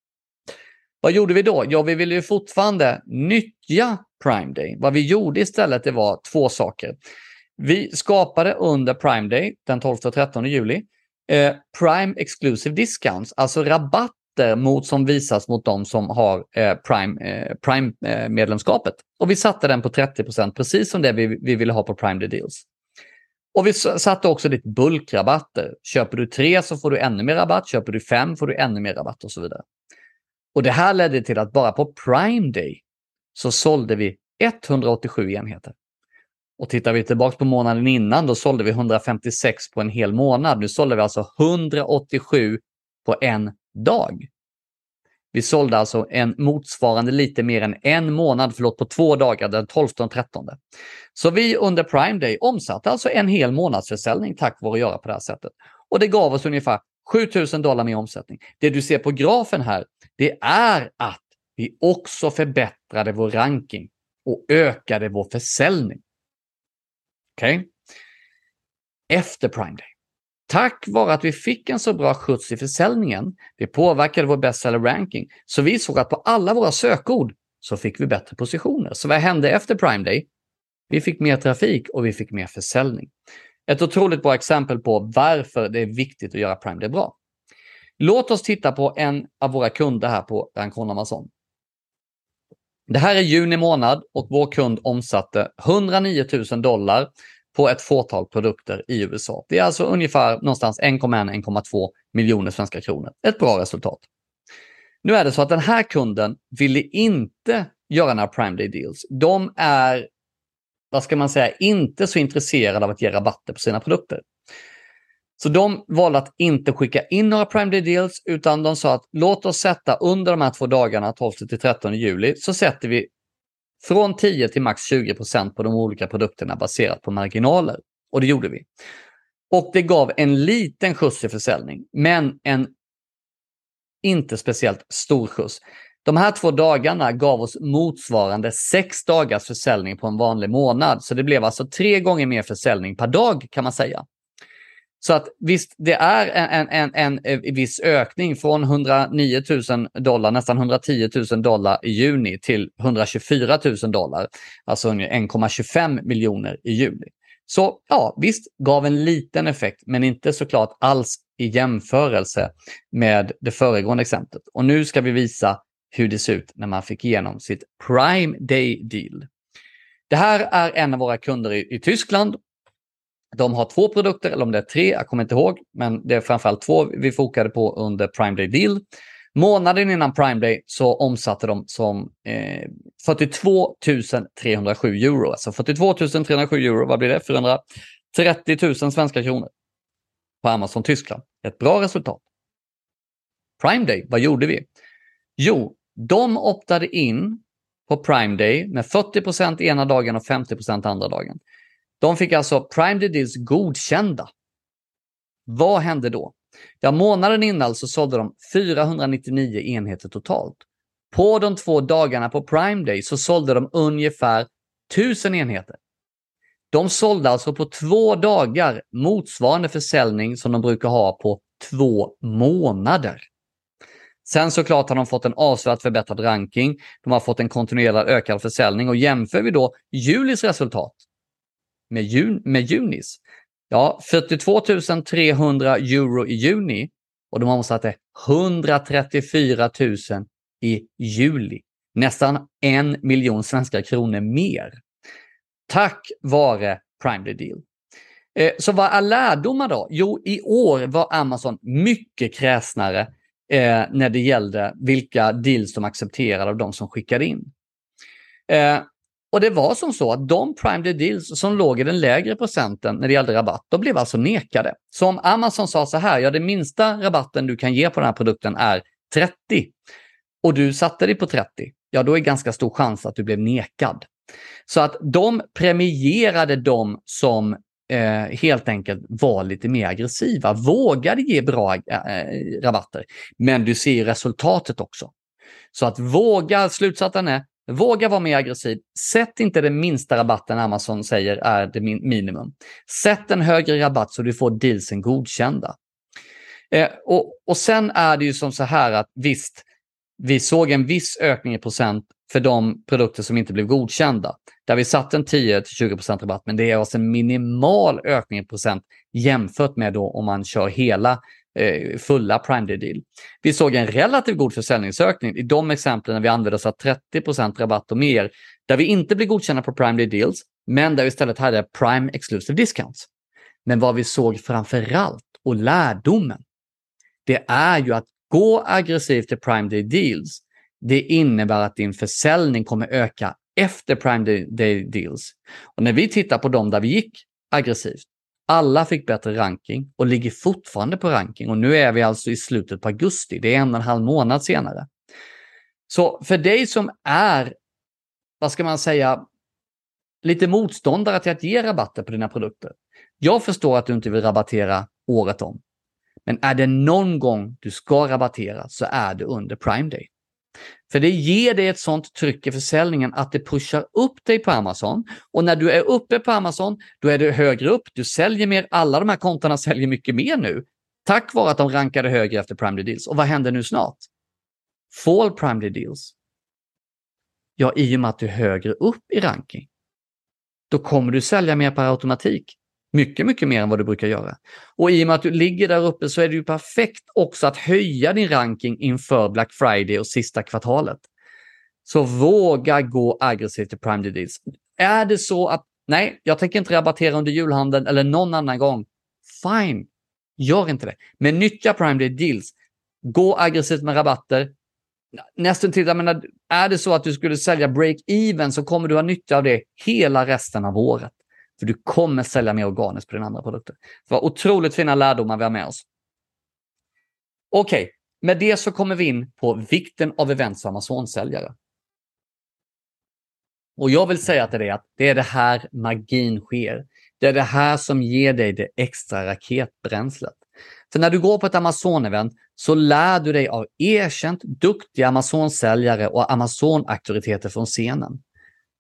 Vad gjorde vi då? Ja, vi ville ju fortfarande nyttja Prime Day. Vad vi gjorde istället det var två saker. Vi skapade under Prime Day, den 12 och 13 juli, eh, Prime Exclusive Discounts, alltså rabatter mot, som visas mot de som har eh, Prime, eh, Prime eh, medlemskapet. Och vi satte den på 30% precis som det vi, vi ville ha på Prime Day Deals. Och vi satte också lite bulkrabatter. Köper du tre så får du ännu mer rabatt. Köper du fem får du ännu mer rabatt och så vidare. Och det här ledde till att bara på Prime Day så sålde vi 187 enheter. Och tittar vi tillbaka på månaden innan, då sålde vi 156 på en hel månad. Nu sålde vi alltså 187 på en dag. Vi sålde alltså en motsvarande lite mer än en månad, förlåt, på två dagar, den 12 och 13. Så vi under Prime Day omsatte alltså en hel månadsförsäljning tack vare att göra på det här sättet. Och det gav oss ungefär 7000 dollar mer omsättning. Det du ser på grafen här, det är att vi också förbättrade vår ranking och ökade vår försäljning. Okej? Okay? Efter Prime Day. Tack vare att vi fick en så bra skjuts i försäljningen, det påverkade vår bestseller ranking, så vi såg att på alla våra sökord så fick vi bättre positioner. Så vad hände efter Prime Day? Vi fick mer trafik och vi fick mer försäljning. Ett otroligt bra exempel på varför det är viktigt att göra Prime Day bra. Låt oss titta på en av våra kunder här på Rancon Amazon. Det här är juni månad och vår kund omsatte 109 000 dollar på ett fåtal produkter i USA. Det är alltså ungefär någonstans 1,1-1,2 miljoner svenska kronor. Ett bra resultat. Nu är det så att den här kunden ville inte göra några Prime Day Deals. De är, vad ska man säga, inte så intresserade av att ge rabatter på sina produkter. Så de valde att inte skicka in några Prime Day Deals utan de sa att låt oss sätta under de här två dagarna, 12 till 13 juli, så sätter vi från 10 till max 20% på de olika produkterna baserat på marginaler. Och det gjorde vi. Och det gav en liten skjuts i försäljning, men en inte speciellt stor skjuts. De här två dagarna gav oss motsvarande sex dagars försäljning på en vanlig månad. Så det blev alltså tre gånger mer försäljning per dag kan man säga. Så att visst, det är en, en, en, en eh, viss ökning från 109 000 dollar, nästan 110 000 dollar i juni till 124 000 dollar, alltså 1,25 miljoner i juli. Så ja, visst, gav en liten effekt, men inte såklart alls i jämförelse med det föregående exemplet. Och nu ska vi visa hur det ser ut när man fick igenom sitt Prime Day Deal. Det här är en av våra kunder i, i Tyskland de har två produkter, eller om det är tre, jag kommer inte ihåg, men det är framförallt två vi fokade på under Prime Day Deal. Månaden innan Prime Day så omsatte de som eh, 42 307 euro. Alltså 42 307 euro, vad blir det? 430 000 svenska kronor på Amazon Tyskland. Ett bra resultat. Prime Day, vad gjorde vi? Jo, de optade in på Prime Day med 40% ena dagen och 50% andra dagen. De fick alltså Prime Deals godkända. Vad hände då? Ja, månaden innan så sålde de 499 enheter totalt. På de två dagarna på Prime Day så sålde de ungefär 1000 enheter. De sålde alltså på två dagar motsvarande försäljning som de brukar ha på två månader. Sen såklart har de fått en avsevärt förbättrad ranking. De har fått en kontinuerlig ökad försäljning och jämför vi då julis resultat med, jun, med junis. Ja, 42 300 euro i juni och de omsatte 134 000 i juli. Nästan en miljon svenska kronor mer. Tack vare Prime Day Deal. Eh, så vad är lärdomar då? Jo, i år var Amazon mycket kräsnare eh, när det gällde vilka deals de accepterade av de som skickade in. Eh, och det var som så att de Prime Day Deals som låg i den lägre procenten när det gällde rabatt, de blev alltså nekade. Så om Amazon sa så här, ja den minsta rabatten du kan ge på den här produkten är 30 och du satte dig på 30, ja då är ganska stor chans att du blev nekad. Så att de premierade de som eh, helt enkelt var lite mer aggressiva, vågade ge bra eh, rabatter. Men du ser resultatet också. Så att våga, slutsatsen är, våga vara mer aggressiv. Sätt inte den minsta rabatten Amazon säger är det minimum. Sätt en högre rabatt så du får dealsen godkända. Eh, och, och sen är det ju som så här att visst, vi såg en viss ökning i procent för de produkter som inte blev godkända. Där vi satte en 10-20% rabatt, men det är alltså en minimal ökning i procent jämfört med då om man kör hela Eh, fulla Prime Day Deal. Vi såg en relativt god försäljningsökning i de exemplen när vi använde oss av 30 rabatt och mer, där vi inte blev godkända på Prime Day Deals, men där vi istället hade Prime Exclusive Discounts. Men vad vi såg framförallt och lärdomen, det är ju att gå aggressivt till Prime Day Deals. Det innebär att din försäljning kommer öka efter Prime Day Deals. Och när vi tittar på dem där vi gick aggressivt, alla fick bättre ranking och ligger fortfarande på ranking. Och nu är vi alltså i slutet på augusti, det är en och en halv månad senare. Så för dig som är, vad ska man säga, lite motståndare till att ge rabatter på dina produkter. Jag förstår att du inte vill rabattera året om. Men är det någon gång du ska rabattera så är det under Prime Day. För det ger dig ett sånt tryck i försäljningen att det pushar upp dig på Amazon. Och när du är uppe på Amazon, då är du högre upp. Du säljer mer. Alla de här kontona säljer mycket mer nu. Tack vare att de rankade högre efter Prime Deals. Och vad händer nu snart? Fall Prime Deals. Ja, i och med att du är högre upp i ranking. Då kommer du sälja mer per automatik. Mycket, mycket mer än vad du brukar göra. Och i och med att du ligger där uppe så är det ju perfekt också att höja din ranking inför Black Friday och sista kvartalet. Så våga gå aggressivt till Prime Deals. Är det så att nej, jag tänker inte rabattera under julhandeln eller någon annan gång. Fine, gör inte det. Men nyttja Prime Day Deals. Gå aggressivt med rabatter. Nästan till, jag menar, är det så att du skulle sälja break-even så kommer du ha nytta av det hela resten av året. För du kommer sälja mer organiskt på din andra produkter. Det var otroligt fina lärdomar vi har med oss. Okej, okay. med det så kommer vi in på vikten av events och Amazon-säljare. Och jag vill säga till dig att det är det här magin sker. Det är det här som ger dig det extra raketbränslet. För när du går på ett Amazon-event så lär du dig av erkänt duktiga Amazon-säljare och Amazon-auktoriteter från scenen.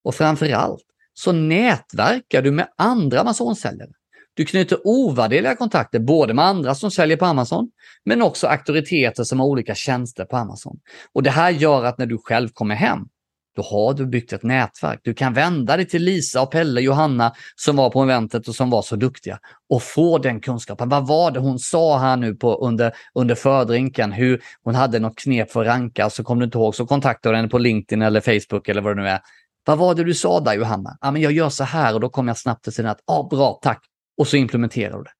Och framför allt så nätverkar du med andra Amazon-säljare. Du knyter ovärderliga kontakter både med andra som säljer på Amazon, men också auktoriteter som har olika tjänster på Amazon. Och Det här gör att när du själv kommer hem, då har du byggt ett nätverk. Du kan vända dig till Lisa och Pelle Johanna som var på eventet och som var så duktiga och få den kunskapen. Vad var det hon sa här nu på, under, under fördrinken? Hur hon hade något knep för att ranka, och så kom du inte ihåg, så kontaktade du henne på LinkedIn eller Facebook eller vad det nu är. Vad var det du sa där Johanna? Ja, men jag gör så här och då kommer jag snabbt till sidan att, ja bra, tack. Och så implementerar du det.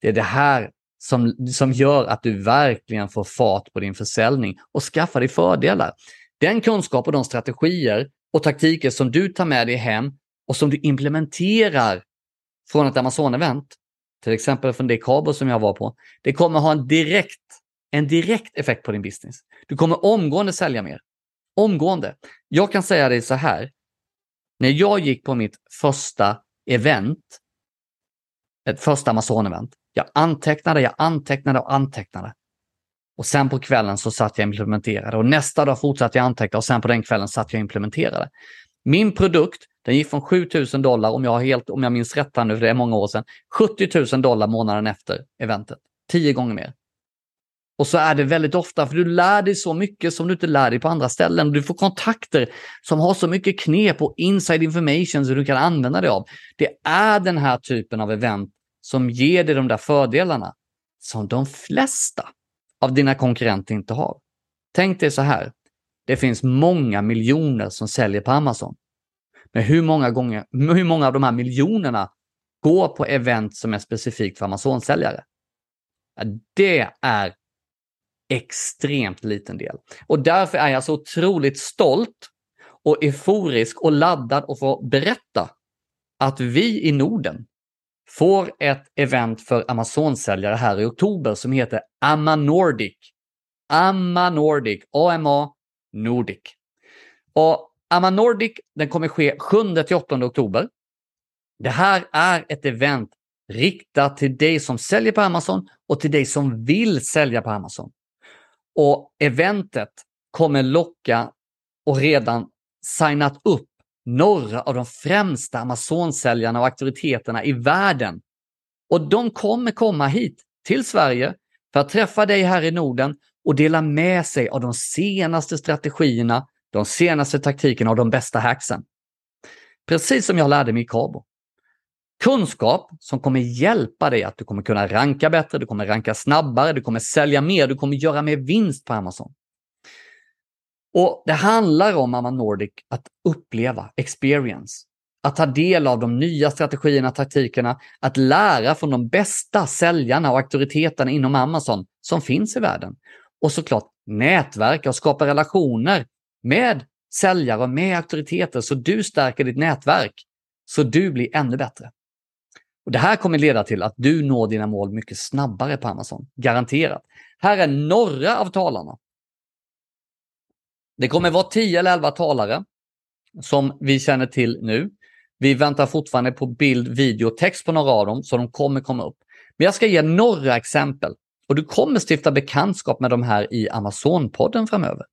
Det är det här som, som gör att du verkligen får fart på din försäljning och skaffar dig fördelar. Den kunskap och de strategier och taktiker som du tar med dig hem och som du implementerar från ett Amazon-event, till exempel från det Cabo som jag var på, det kommer ha en direkt, en direkt effekt på din business. Du kommer omgående sälja mer. Omgående. Jag kan säga dig så här, när jag gick på mitt första event, ett första Amazon-event, jag antecknade, jag antecknade och antecknade. Och sen på kvällen så satt jag och implementerade och nästa dag fortsatte jag anteckna och sen på den kvällen satt jag och implementerade. Min produkt, den gick från 7000 dollar, om jag, helt, om jag minns rätt här nu, för det är många år sedan, 70 000 dollar månaden efter eventet. Tio gånger mer. Och så är det väldigt ofta, för du lär dig så mycket som du inte lär dig på andra ställen. Du får kontakter som har så mycket knep och inside information som du kan använda dig av. Det är den här typen av event som ger dig de där fördelarna som de flesta av dina konkurrenter inte har. Tänk dig så här. Det finns många miljoner som säljer på Amazon. Men hur många, gånger, hur många av de här miljonerna går på event som är specifikt för Amazon-säljare? Det är extremt liten del. Och därför är jag så otroligt stolt och euforisk och laddad att få berätta att vi i Norden får ett event för Amazon-säljare här i oktober som heter Amma Nordic. Amma Nordic, AMA Nordic. Och Amma Nordic den kommer ske 7-8 oktober. Det här är ett event riktat till dig som säljer på Amazon och till dig som vill sälja på Amazon. Och eventet kommer locka och redan signat upp några av de främsta Amazon-säljarna och auktoriteterna i världen. Och de kommer komma hit till Sverige för att träffa dig här i Norden och dela med sig av de senaste strategierna, de senaste taktikerna och de bästa hacksen. Precis som jag lärde mig i Cabo. Kunskap som kommer hjälpa dig att du kommer kunna ranka bättre, du kommer ranka snabbare, du kommer sälja mer, du kommer göra mer vinst på Amazon. Och Det handlar om Amman Nordic att uppleva, experience. Att ta del av de nya strategierna, taktikerna, att lära från de bästa säljarna och auktoriteterna inom Amazon som finns i världen. Och såklart nätverka och skapa relationer med säljare och med auktoriteter så du stärker ditt nätverk, så du blir ännu bättre. Och Det här kommer leda till att du når dina mål mycket snabbare på Amazon, garanterat. Här är några av talarna. Det kommer vara 10 eller 11 talare som vi känner till nu. Vi väntar fortfarande på bild, video och text på några av dem, så de kommer komma upp. Men jag ska ge några exempel och du kommer stifta bekantskap med de här i Amazon-podden framöver.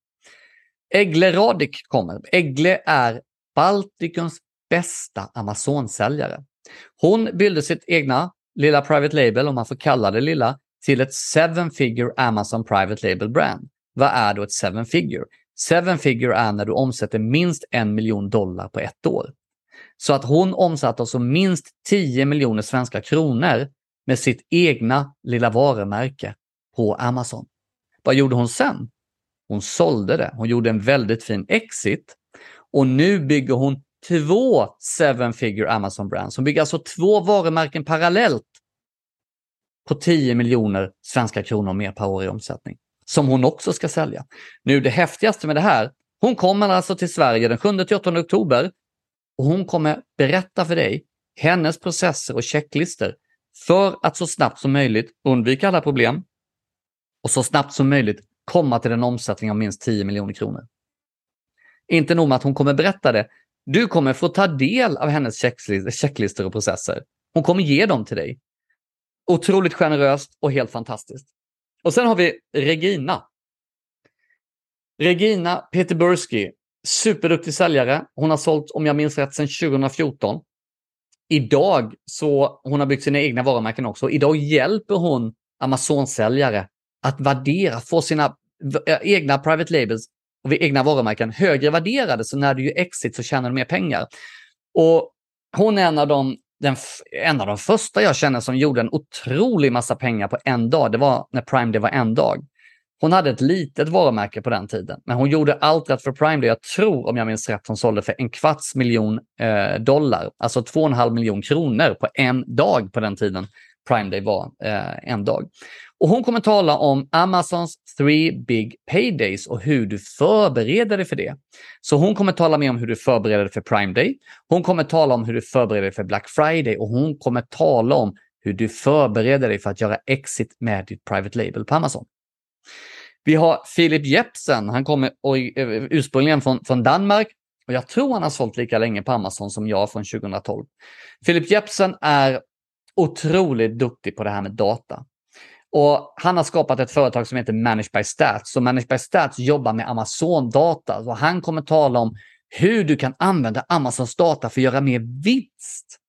Egle Radik kommer. Egle är Baltikums bästa Amazon-säljare. Hon byggde sitt egna lilla private label, om man får kalla det lilla, till ett seven figure Amazon private label brand. Vad är då ett seven figure? Seven figure är när du omsätter minst en miljon dollar på ett år. Så att hon omsatte alltså minst 10 miljoner svenska kronor med sitt egna lilla varumärke på Amazon. Vad gjorde hon sen? Hon sålde det. Hon gjorde en väldigt fin exit och nu bygger hon två seven figure Amazon brands. Hon bygger alltså två varumärken parallellt på 10 miljoner svenska kronor mer per år i omsättning som hon också ska sälja. Nu det häftigaste med det här, hon kommer alltså till Sverige den 7-8 oktober och hon kommer berätta för dig hennes processer och checklister för att så snabbt som möjligt undvika alla problem och så snabbt som möjligt komma till en omsättning av minst 10 miljoner kronor. Inte nog med att hon kommer berätta det, du kommer få ta del av hennes checklistor och processer. Hon kommer ge dem till dig. Otroligt generöst och helt fantastiskt. Och sen har vi Regina. Regina Peterburski, superduktig säljare. Hon har sålt, om jag minns rätt, sedan 2014. Idag så hon har byggt sina egna varumärken också. Idag hjälper hon Amazon-säljare att värdera, få sina eh, egna private labels och egna varumärken högre värderade. Så när du gör exit så tjänar du mer pengar. Och hon är en av de den, en av de första jag känner som gjorde en otrolig massa pengar på en dag, det var när Prime Day var en dag. Hon hade ett litet varumärke på den tiden, men hon gjorde allt rätt för Prime Day. Jag tror, om jag minns rätt, hon sålde för en kvarts miljon eh, dollar, alltså två och en halv miljon kronor på en dag på den tiden Prime Day var eh, en dag. Och hon kommer tala om Amazons three big paydays och hur du förbereder dig för det. Så hon kommer tala mer om hur du förbereder dig för Prime Day. Hon kommer tala om hur du förbereder dig för Black Friday och hon kommer tala om hur du förbereder dig för att göra exit med ditt private label på Amazon. Vi har Philip Jepsen. Han kommer eh, ursprungligen från, från Danmark och jag tror han har sålt lika länge på Amazon som jag från 2012. Philip Jepsen är otroligt duktig på det här med data. Och Han har skapat ett företag som heter Managed by Stats. Och Managed by Stats jobbar med Amazon-data. Så han kommer tala om hur du kan använda Amazons data för att göra mer vinst.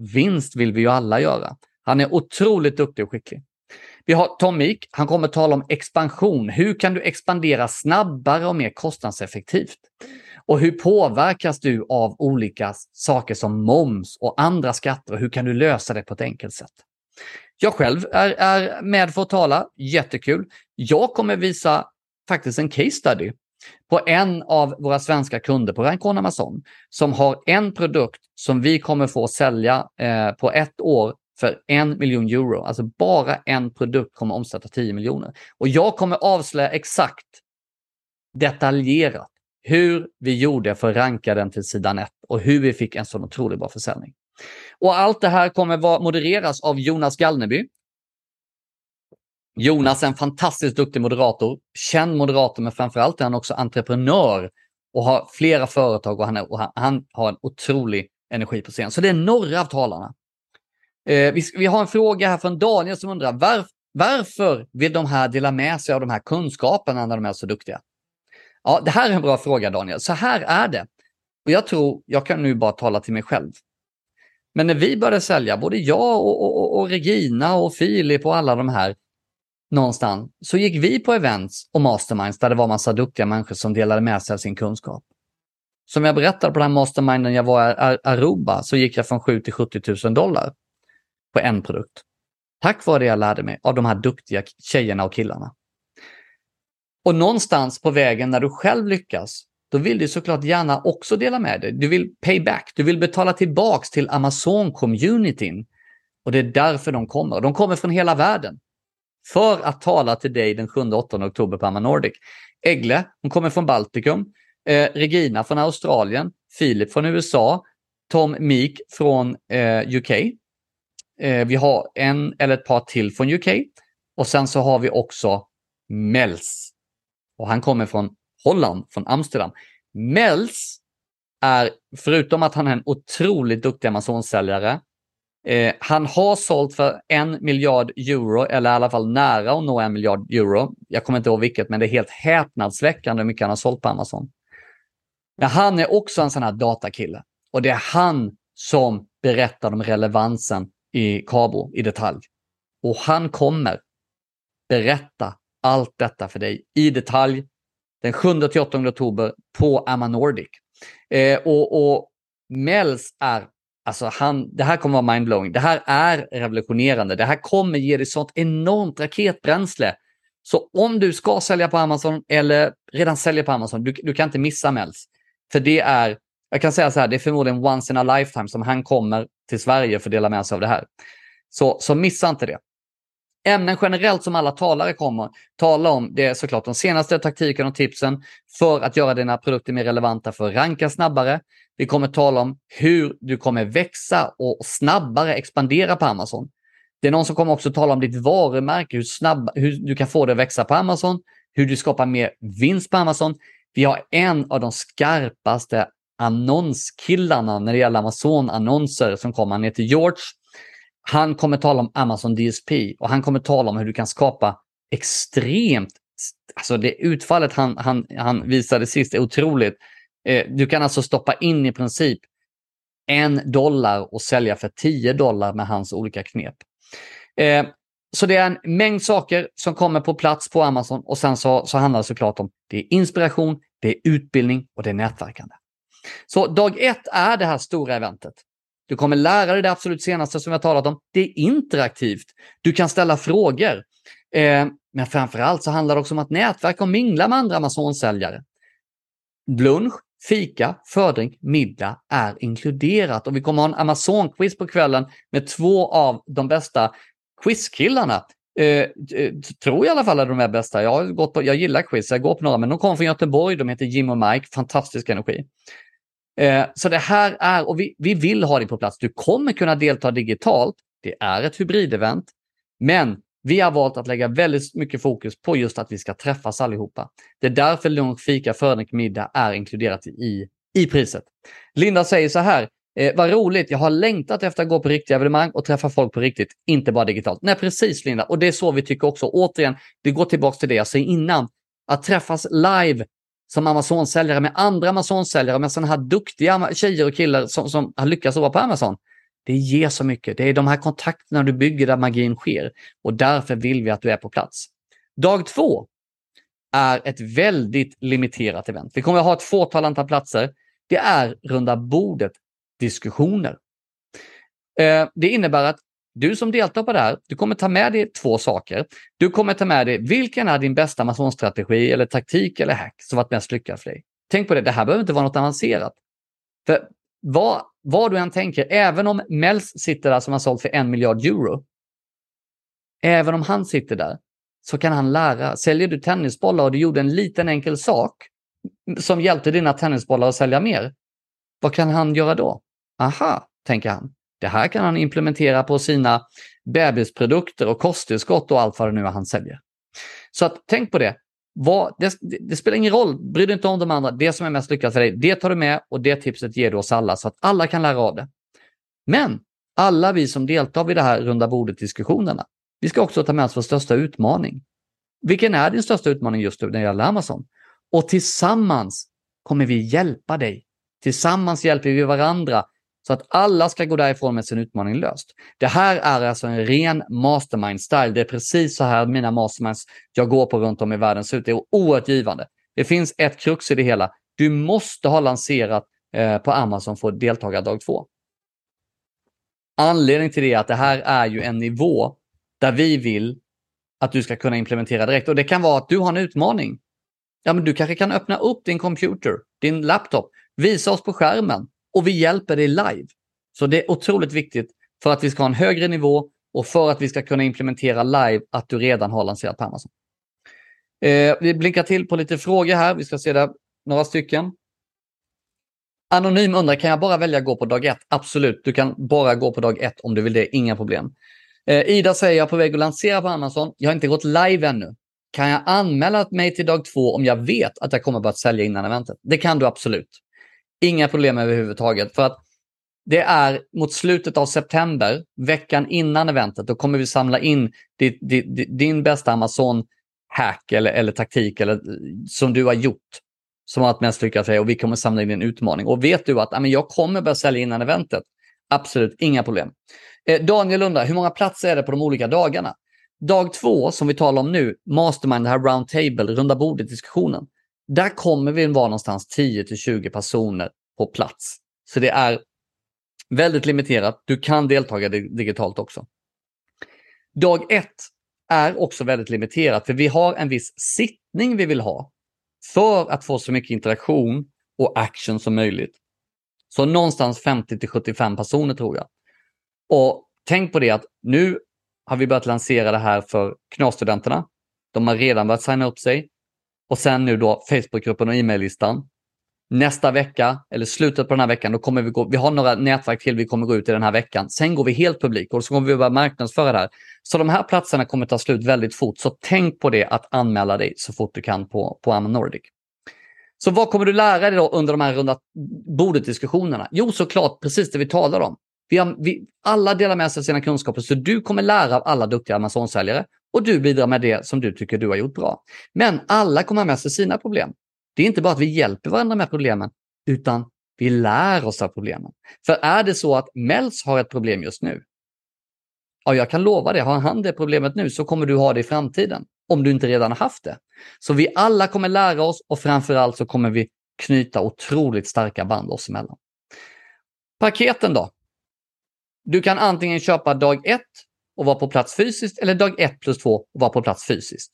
Vinst vill vi ju alla göra. Han är otroligt duktig och skicklig. Vi har Tom Meek. Han kommer tala om expansion. Hur kan du expandera snabbare och mer kostnadseffektivt? Och hur påverkas du av olika saker som moms och andra skatter och hur kan du lösa det på ett enkelt sätt? Jag själv är, är med för att tala, jättekul. Jag kommer visa faktiskt en case study på en av våra svenska kunder på Rankon Amazon som har en produkt som vi kommer få sälja eh, på ett år för en miljon euro. Alltså bara en produkt kommer omsätta 10 miljoner. Och jag kommer avslöja exakt detaljerat hur vi gjorde för att ranka den till sidan 1 och hur vi fick en sån otroligt bra försäljning. Och allt det här kommer vara modereras av Jonas Gallneby. Jonas är en fantastiskt duktig moderator, känd moderator, men framförallt är han också entreprenör och har flera företag och han, är, och han, han har en otrolig energi på scen. Så det är några av talarna. Eh, vi, vi, har en fråga här från Daniel som undrar varf, varför vill de här dela med sig av de här kunskaperna när de är så duktiga? Ja, det här är en bra fråga Daniel. Så här är det. Och jag tror, jag kan nu bara tala till mig själv. Men när vi började sälja, både jag och, och, och Regina och Filip och alla de här någonstans, så gick vi på events och masterminds där det var massa duktiga människor som delade med sig av sin kunskap. Som jag berättade på den här masterminden jag var i Aruba så gick jag från 7 till 70 000 dollar på en produkt. Tack vare det jag lärde mig av de här duktiga tjejerna och killarna. Och någonstans på vägen när du själv lyckas, då vill du såklart gärna också dela med dig. Du vill pay back, du vill betala tillbaks till Amazon-communityn. Och det är därför de kommer. De kommer från hela världen. För att tala till dig den 7-8 oktober på Amanordic. Egle, hon kommer från Baltikum. Eh, Regina från Australien. Filip från USA. Tom Meek från eh, UK. Eh, vi har en eller ett par till från UK. Och sen så har vi också Mels. Och han kommer från Holland, från Amsterdam. Mels är, förutom att han är en otroligt duktig Amazon-säljare, eh, han har sålt för en miljard euro, eller i alla fall nära att nå en miljard euro. Jag kommer inte ihåg vilket, men det är helt häpnadsväckande hur mycket han har sålt på Amazon. Men han är också en sån här datakille. Och det är han som berättar om relevansen i Cabo i detalj. Och han kommer berätta allt detta för dig i detalj den 7-8 oktober på Amma Nordic. Eh, och, och Mels är, alltså han, det här kommer vara mindblowing. Det här är revolutionerande. Det här kommer ge dig sånt enormt raketbränsle. Så om du ska sälja på Amazon eller redan säljer på Amazon, du, du kan inte missa Mels. För det är, jag kan säga så här, det är förmodligen once in a lifetime som han kommer till Sverige för att dela med sig av det här. Så, så missa inte det. Ämnen generellt som alla talare kommer tala om, det är såklart de senaste taktiken och tipsen för att göra dina produkter mer relevanta för att ranka snabbare. Vi kommer tala om hur du kommer växa och snabbare expandera på Amazon. Det är någon som kommer också tala om ditt varumärke, hur, snabb, hur du kan få det att växa på Amazon, hur du skapar mer vinst på Amazon. Vi har en av de skarpaste annonskillarna när det gäller Amazon-annonser som kommer. Han heter George. Han kommer tala om Amazon DSP och han kommer tala om hur du kan skapa extremt, alltså det utfallet han, han, han visade sist är otroligt. Eh, du kan alltså stoppa in i princip en dollar och sälja för 10 dollar med hans olika knep. Eh, så det är en mängd saker som kommer på plats på Amazon och sen så, så handlar det såklart om det är inspiration, det är utbildning och det är nätverkande. Så dag ett är det här stora eventet. Du kommer lära dig det absolut senaste som jag talat om. Det är interaktivt. Du kan ställa frågor. Eh, men framför allt så handlar det också om att nätverka och mingla med andra Amazon-säljare. Lunch, fika, fördrink, middag är inkluderat och vi kommer ha en Amazon-quiz på kvällen med två av de bästa quizkillarna. Eh, Tror jag i alla fall att de är bästa. Jag, har gått på, jag gillar quiz, jag går på några, men de kommer från Göteborg. De heter Jim och Mike, fantastisk energi. Eh, så det här är, och vi, vi vill ha dig på plats. Du kommer kunna delta digitalt. Det är ett hybridevent, men vi har valt att lägga väldigt mycket fokus på just att vi ska träffas allihopa. Det är därför lunch, fika, fördrink, middag är inkluderat i, i priset. Linda säger så här, eh, vad roligt, jag har längtat efter att gå på riktiga evenemang och träffa folk på riktigt, inte bara digitalt. Nej, precis Linda, och det är så vi tycker också. Återigen, det går tillbaka till det jag sa innan. Att träffas live som Amazon-säljare med andra Amazon-säljare, med sådana här duktiga tjejer och killar som, som har lyckats vara på Amazon. Det ger så mycket. Det är de här kontakterna du bygger där magin sker och därför vill vi att du är på plats. Dag två är ett väldigt limiterat event. Vi kommer att ha ett fåtal antal platser. Det är runda bordet diskussioner. Eh, det innebär att du som deltar på det här, du kommer ta med dig två saker. Du kommer ta med dig vilken är din bästa Amazon-strategi eller taktik eller hack som varit mest lyckad för dig. Tänk på det, det här behöver inte vara något avancerat. För vad, vad du än tänker, även om Mels sitter där som har sålt för en miljard euro, även om han sitter där, så kan han lära. Säljer du tennisbollar och du gjorde en liten enkel sak som hjälpte dina tennisbollar att sälja mer, vad kan han göra då? Aha, tänker han. Det här kan han implementera på sina bebisprodukter och kosttillskott och allt vad det nu är han säljer. Så att, tänk på det. Vad, det, det, spelar ingen roll, bry dig inte om de andra. Det som är mest lyckat för dig, det tar du med och det tipset ger du oss alla så att alla kan lära av det. Men alla vi som deltar vid det här runda bordet-diskussionerna, vi ska också ta med oss vår största utmaning. Vilken är din största utmaning just nu när det gäller Amazon? Och tillsammans kommer vi hjälpa dig. Tillsammans hjälper vi varandra så att alla ska gå därifrån med sin utmaning löst. Det här är alltså en ren mastermind-style. Det är precis så här mina masterminds jag går på runt om i världen ser ut. Det är oerhört givande. Det finns ett krux i det hela. Du måste ha lanserat eh, på Amazon för deltagardag två. Anledningen till det är att det här är ju en nivå där vi vill att du ska kunna implementera direkt. Och det kan vara att du har en utmaning. Ja, men du kanske kan öppna upp din computer, din laptop, visa oss på skärmen och vi hjälper dig live. Så det är otroligt viktigt för att vi ska ha en högre nivå och för att vi ska kunna implementera live att du redan har lanserat på Amazon. Eh, vi blinkar till på lite frågor här. Vi ska se där några stycken. Anonym undrar, kan jag bara välja att gå på dag ett? Absolut, du kan bara gå på dag ett om du vill det, inga problem. Eh, Ida säger, jag är på väg att lansera på Amazon. Jag har inte gått live ännu. Kan jag anmäla mig till dag två om jag vet att jag kommer börja sälja innan eventet? Det kan du absolut. Inga problem överhuvudtaget. För att det är mot slutet av september, veckan innan eventet, då kommer vi samla in din, din, din bästa Amazon-hack eller, eller taktik eller, som du har gjort som har varit mest lyckat för dig och vi kommer samla in din utmaning. Och vet du att jag kommer börja sälja innan eventet? Absolut, inga problem. Eh, Daniel undrar, hur många platser är det på de olika dagarna? Dag två, som vi talar om nu, Mastermind, det här roundtable, runda bordet-diskussionen. Där kommer vi vara någonstans 10 20 personer på plats. Så det är väldigt limiterat. Du kan delta digitalt också. Dag ett är också väldigt limiterat, för vi har en viss sittning vi vill ha för att få så mycket interaktion och action som möjligt. Så någonstans 50 75 personer tror jag. Och tänk på det att nu har vi börjat lansera det här för KNAS-studenterna. De har redan börjat signa upp sig. Och sen nu då Facebookgruppen och e-maillistan. Nästa vecka, eller slutet på den här veckan, då kommer vi gå, vi har några nätverk till vi kommer gå ut i den här veckan. Sen går vi helt publik och så kommer vi börja marknadsföra det här. Så de här platserna kommer ta slut väldigt fort. Så tänk på det att anmäla dig så fort du kan på, på Amon Nordic. Så vad kommer du lära dig då under de här runda bordet-diskussionerna? Jo, såklart precis det vi talar om. Vi har, vi, alla delar med sig av sina kunskaper, så du kommer lära av alla duktiga Amazon-säljare och du bidrar med det som du tycker du har gjort bra. Men alla kommer ha med sig sina problem. Det är inte bara att vi hjälper varandra med problemen, utan vi lär oss av problemen. För är det så att Mels har ett problem just nu, ja, jag kan lova det, har han det problemet nu så kommer du ha det i framtiden, om du inte redan har haft det. Så vi alla kommer lära oss och framförallt så kommer vi knyta otroligt starka band oss emellan. Paketen då? Du kan antingen köpa dag 1, och vara på plats fysiskt eller dag 1 plus 2 och vara på plats fysiskt.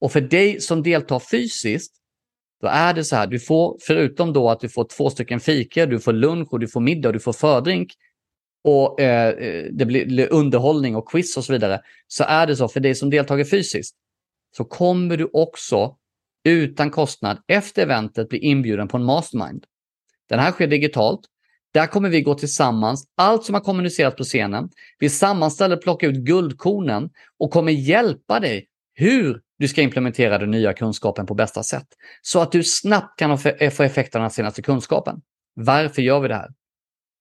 Och för dig som deltar fysiskt, då är det så här, du får förutom då att du får två stycken fika, du får lunch och du får middag och du får fördrink och eh, eh det blir underhållning och quiz och så vidare, så är det så för dig som deltar fysiskt så kommer du också utan kostnad efter eventet bli inbjuden på en mastermind. Den här sker digitalt där kommer vi gå tillsammans, allt som har kommunicerats på scenen. Vi sammanställer, plockar ut guldkornen och kommer hjälpa dig hur du ska implementera den nya kunskapen på bästa sätt. Så att du snabbt kan få eh, effekt av den senaste kunskapen. Varför gör vi det här?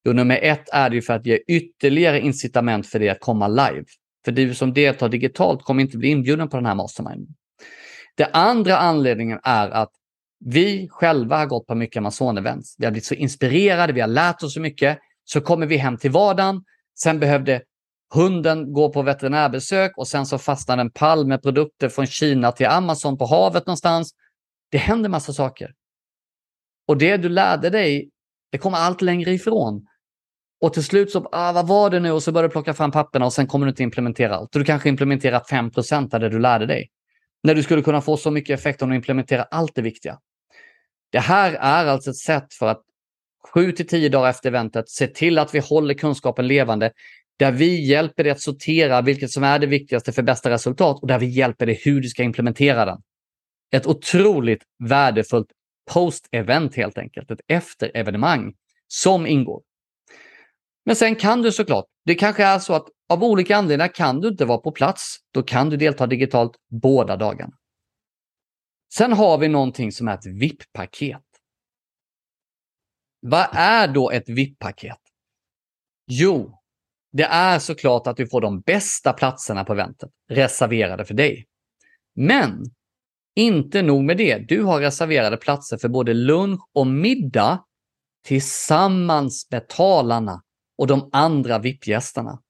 Jo, nummer ett är det ju för att ge ytterligare incitament för dig att komma live. För du som deltar digitalt kommer inte bli inbjuden på den här masterminden. Den andra anledningen är att vi själva har gått på mycket Amazon-events. Vi har blivit så inspirerade, vi har lärt oss så mycket. Så kommer vi hem till vardagen. Sen behövde hunden gå på veterinärbesök och sen så fastnade en pall med produkter från Kina till Amazon på havet någonstans. Det händer massa saker. Och det du lärde dig, det kommer allt längre ifrån. Och till slut så, ah, vad var det nu? Och så börjar du plocka fram papperna och sen kommer du inte implementera allt. Du kanske implementerar 5% av det du lärde dig. När du skulle kunna få så mycket effekt om du implementerar allt det viktiga. Det här är alltså ett sätt för att 7 till 10 dagar efter eventet se till att vi håller kunskapen levande där vi hjälper dig att sortera vilket som är det viktigaste för bästa resultat och där vi hjälper dig hur du ska implementera den. Ett otroligt värdefullt post-event helt enkelt, ett efter-evenemang som ingår. Men sen kan du såklart, det kanske är så att av olika anledningar kan du inte vara på plats. Då kan du delta digitalt båda dagarna. Sen har vi någonting som är ett VIP-paket. Vad är då ett VIP-paket? Jo, det är såklart att du får de bästa platserna på eventet reserverade för dig. Men inte nog med det. Du har reserverade platser för både lunch och middag tillsammans med talarna och de andra VIP-gästerna.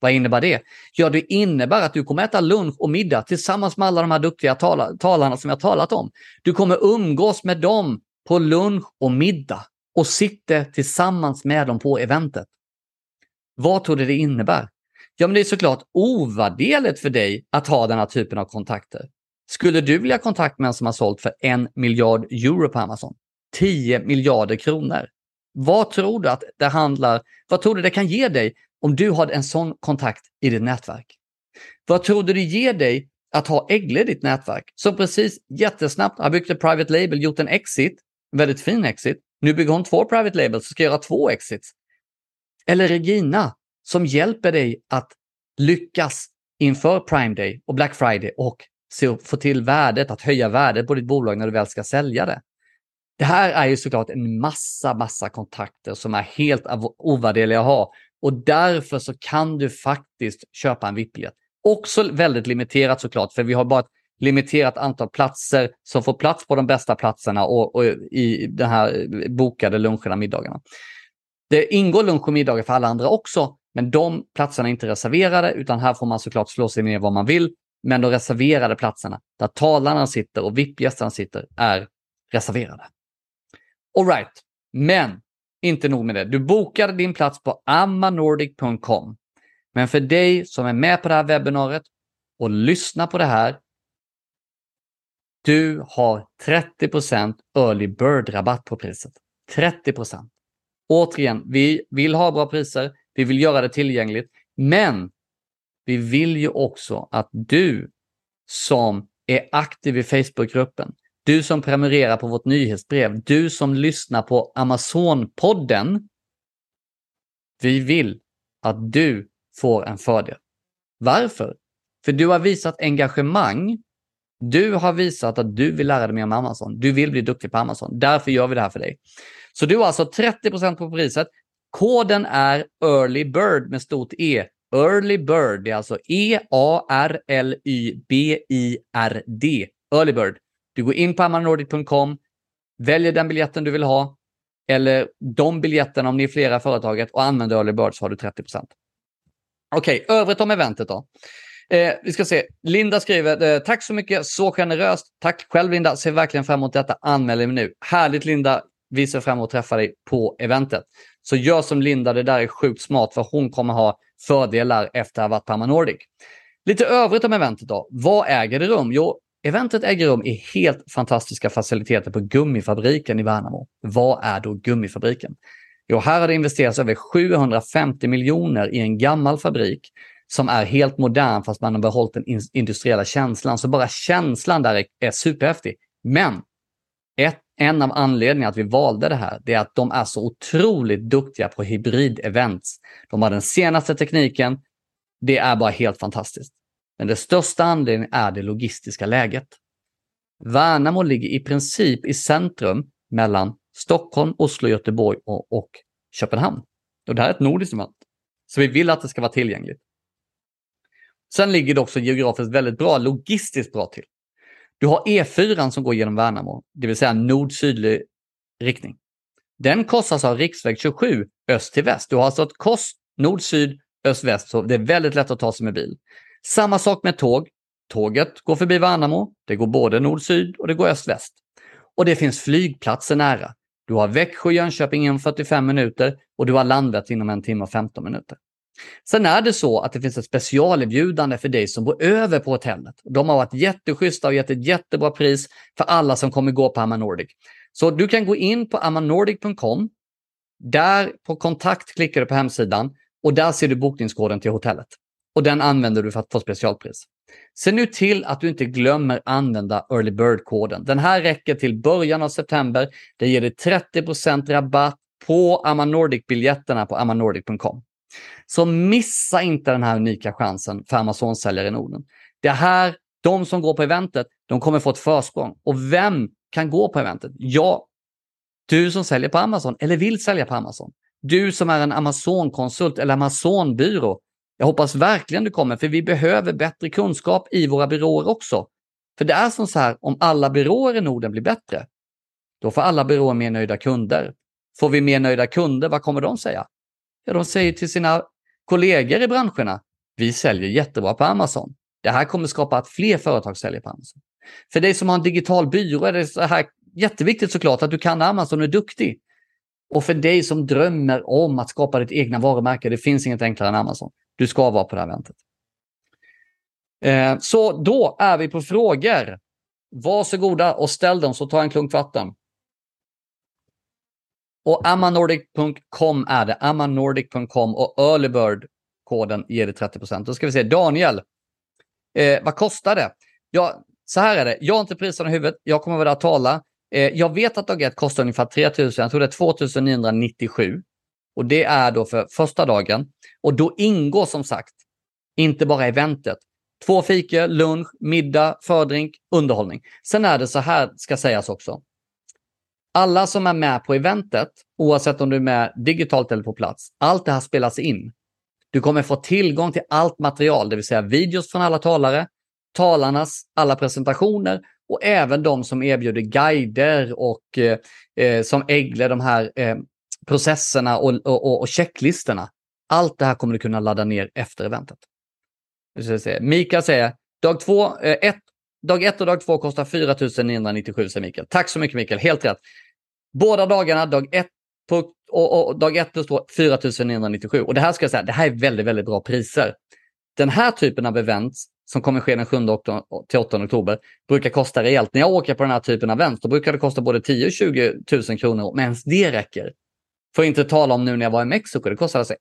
Vad innebär det? Ja, det innebär att du kommer äta lunch och middag tillsammans med alla de här duktiga tala talarna som jag talat om. Du kommer umgås med dem på lunch och middag och sitta tillsammans med dem på eventet. Vad tror du det innebär? Ja, men det är såklart ovärderligt för dig att ha den här typen av kontakter. Skulle du vilja ha kontakt med en som har sålt för en miljard euro på Amazon? 10 miljarder kronor. Vad tror du att det handlar, vad tror du det kan ge dig om du har en sån kontakt i ditt nätverk? Vad tror du det ger dig att ha Eggle i ditt nätverk som precis jättesnabbt har byggt ett private label, gjort en exit, väldigt fin exit. Nu bygger hon två private labels och ska göra två exits. Eller Regina som hjälper dig att lyckas inför Prime Day och Black Friday och få till värdet, att höja värdet på ditt bolag när du väl ska sälja det. Det här är ju såklart en massa, massa kontakter som är helt ovärderliga att ha och därför så kan du faktiskt köpa en VIP-biljett. Också väldigt limiterat såklart, för vi har bara ett limiterat antal platser som får plats på de bästa platserna och, och i de här bokade luncherna, middagarna. Det ingår lunch och middagar för alla andra också, men de platserna är inte reserverade, utan här får man såklart slå sig ner vad man vill. Men de reserverade platserna, där talarna sitter och VIP-gästerna sitter, är reserverade. Alright, men inte nog med det. Du bokar din plats på ammanordic.com. Men för dig som är med på det här webbinariet och lyssnar på det här. Du har 30 early bird-rabatt på priset. 30% Återigen, vi vill ha bra priser. Vi vill göra det tillgängligt. Men vi vill ju också att du som är aktiv i Facebookgruppen, du som prenumererar på vårt nyhetsbrev, du som lyssnar på Amazon-podden. Vi vill att du får en fördel. Varför? För du har visat engagemang. Du har visat att du vill lära dig mer om Amazon. Du vill bli duktig på Amazon. Därför gör vi det här för dig. Så du har alltså 30% på priset. Koden är Early Bird med stort E. Early Bird, det är alltså E-A-R-L-Y-B-I-R-D. Early Bird. Du går in på ammanordic.com, väljer den biljetten du vill ha, eller de biljetterna om ni är flera företaget och använder Early Bird så har du 30% Okej, okay, övrigt om eventet då. Eh, vi ska se. Linda skriver, eh, tack så mycket, så generöst. Tack själv Linda, ser verkligen fram emot detta. Anmäl dig nu. Härligt Linda, vi ser fram emot att träffa dig på eventet. Så gör som Linda, det där är sjukt smart för hon kommer ha fördelar efter att ha varit på Nordic. Lite övrigt om eventet då. Vad äger det rum? Jo, eventet äger rum i helt fantastiska faciliteter på Gummifabriken i Värnamo. Vad är då Gummifabriken? Jo, här har det investerats över 750 miljoner i en gammal fabrik som är helt modern fast man har behållit den industriella känslan. Så bara känslan där är, superhäftig. Men ett, en av anledningarna att vi valde det här, det är att de är så otroligt duktiga på hybrid-events. De har den senaste tekniken. Det är bara helt fantastiskt. Men det största anledningen är det logistiska läget. Värnamo ligger i princip i centrum mellan Stockholm, Oslo, Göteborg och, och Köpenhamn. Och det här är ett nordiskt event. Så vi vill att det ska vara tillgängligt. Sen ligger det också geografiskt väldigt bra, logistiskt bra till. Du har E4 som går genom Värnamo, det vill säga nord-sydlig riktning. Den korsas av riksväg 27 öst till väst. Du har alltså ett kors nord-syd, öst-väst, så det är väldigt lätt att ta sig med bil. Samma sak med tåg. Tåget går förbi Värnamo. Det går både nord-syd och det går öst-väst. Och det finns flygplatser nära. Du har Växjö och Jönköping inom 45 minuter och du har Landvetter inom en timme och 15 minuter. Sen är det så att det finns ett specialerbjudande för dig som bor över på hotellet. De har varit jätteschyssta och gett ett jättebra pris för alla som kommer gå på Amanordic. Så du kan gå in på amanordic.com. Där på kontakt klickar du på hemsidan och där ser du bokningskoden till hotellet. Och den använder du för att få specialpris. Se nu till att du inte glömmer använda Early Bird-koden. Den här räcker till början av september. Det ger dig 30% rabatt på Amanordic-biljetterna på amanordic.com. Så missa inte den här unika chansen för Amazon-säljare i Norden. Det här De som går på eventet, de kommer få ett försprång. Och vem kan gå på eventet? Ja, du som säljer på Amazon eller vill sälja på Amazon. Du som är en Amazon-konsult eller Amazon-byrå. Jag hoppas verkligen du kommer, för vi behöver bättre kunskap i våra byråer också. För det är som så här, om alla byråer i Norden blir bättre, då får alla byråer mer nöjda kunder. Får vi mer nöjda kunder, vad kommer de säga? Ja, de säger till sina kollegor i branscherna, vi säljer jättebra på Amazon. Det här kommer skapa att fler företag säljer på Amazon. För dig som har en digital byrå är det så här jätteviktigt såklart att du kan Amazon och är duktig. Och för dig som drömmer om att skapa ditt egna varumärke, det finns inget enklare än Amazon. Du ska vara på det här eventet. Eh, så då är vi på frågor. Varsågoda och ställ dem så tar jag en klunk vatten. Och amanordic.com är det. amanordic.com och earlybird-koden ger dig 30% Då ska vi se. Daniel, eh, vad kostar det? Ja, så här är det. Jag har inte priserna i huvudet. Jag kommer vara där och tala. Eh, jag vet att dag ett kostar ungefär 3000. Jag tror det är 2997. Och det är då för första dagen. Och då ingår som sagt inte bara eventet. Två fika, lunch, middag, fördrink, underhållning. Sen är det så här, ska sägas också. Alla som är med på eventet, oavsett om du är med digitalt eller på plats, allt det här spelas in. Du kommer få tillgång till allt material, det vill säga videos från alla talare, talarnas alla presentationer och även de som erbjuder guider och eh, eh som äglar de här eh, processerna och, och, och checklistorna. Allt det här kommer du kunna ladda ner efter eventet. Mikael säger, dag, två, eh, ett, dag ett och dag två kostar 4 997, säger Mikael. Tack så mycket Mikael, helt rätt. Båda dagarna, dag ett och, och, och dag ett plus två, 4 997. Och det här ska jag säga, det här är väldigt, väldigt bra priser. Den här typen av events som kommer ske den 7 till 8 oktober brukar kosta rejält. När jag åker på den här typen av event då brukar det kosta både 10 och 20 000 kronor, men ens det räcker. För att inte tala om nu när jag var i Mexiko, det kostade alltså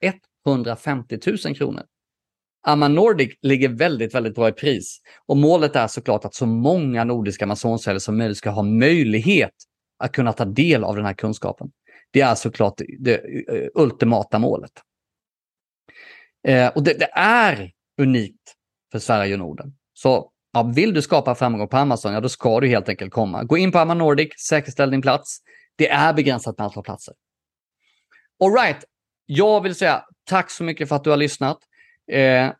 150 000 kronor. Amma Nordic ligger väldigt, väldigt bra i pris. Och målet är såklart att så många nordiska Amazonsäljare som möjligt ska ha möjlighet att kunna ta del av den här kunskapen. Det är såklart det eh, ultimata målet. Eh, och det, det, är unikt för Sverige och Norden. Så ja, vill du skapa framgång på Amazon, ja då ska du helt enkelt komma. Gå in på Amma Nordic, säkerställ din plats. Det är begränsat med antal platser. Alright, jag vill säga tack så mycket för att du har lyssnat. Eh,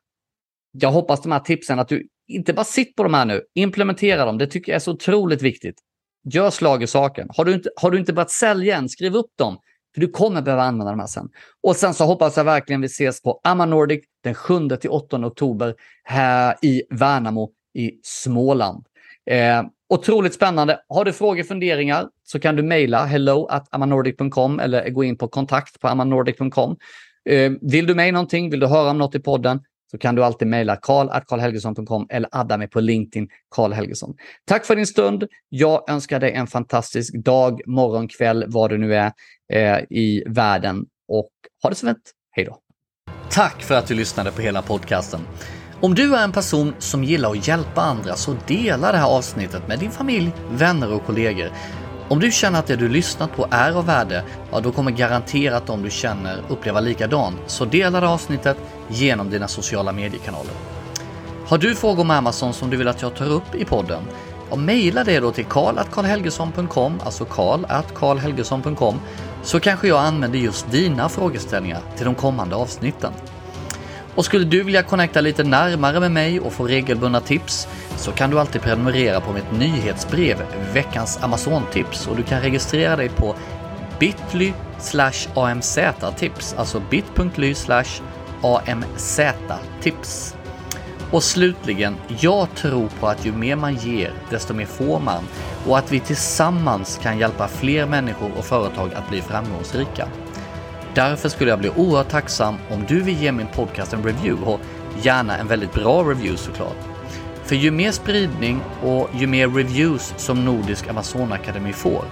jag hoppas de här tipsen att du inte bara sitter på de här nu, implementera dem. Det tycker jag är så otroligt viktigt. Gör slag i saken. Har du inte, har du inte börjat sälja än, skriv upp dem. För du kommer behöva använda de här sen. Och sen så hoppas jag verkligen vi ses på Amma Nordic den 7-8 oktober här i Värnamo i Småland. Eh, otroligt spännande. Har du frågor, funderingar så kan du mejla hello at amanordic.com eller gå in på kontakt på amanordic.com. Eh, vill du mig någonting, vill du höra om något i podden så kan du alltid mejla karl.karlhelgesson.com eller adda mig på LinkedIn, Karl Helgesson. Tack för din stund. Jag önskar dig en fantastisk dag, morgon, kväll, vad du nu är eh, i världen och ha det så fint. Hej då! Tack för att du lyssnade på hela podcasten. Om du är en person som gillar att hjälpa andra så dela det här avsnittet med din familj, vänner och kollegor. Om du känner att det du lyssnat på är av värde, ja då kommer garanterat de du känner uppleva likadant. Så dela det avsnittet genom dina sociala mediekanaler. Har du frågor om Amazon som du vill att jag tar upp i podden? Ja, mejla det då till karl.karlhelgesson.com, alltså karl.karlhelgesson.com, så kanske jag använder just dina frågeställningar till de kommande avsnitten. Och skulle du vilja connecta lite närmare med mig och få regelbundna tips så kan du alltid prenumerera på mitt nyhetsbrev Veckans Amazon-tips och du kan registrera dig på bit.ly amz-tips, alltså bit.ly amz-tips. Och slutligen, jag tror på att ju mer man ger, desto mer får man och att vi tillsammans kan hjälpa fler människor och företag att bli framgångsrika. Därför skulle jag bli oerhört tacksam om du vill ge min podcast en review och gärna en väldigt bra review såklart. För ju mer spridning och ju mer reviews som Nordisk Amazonakademi får,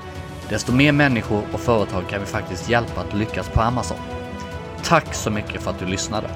desto mer människor och företag kan vi faktiskt hjälpa att lyckas på Amazon. Tack så mycket för att du lyssnade!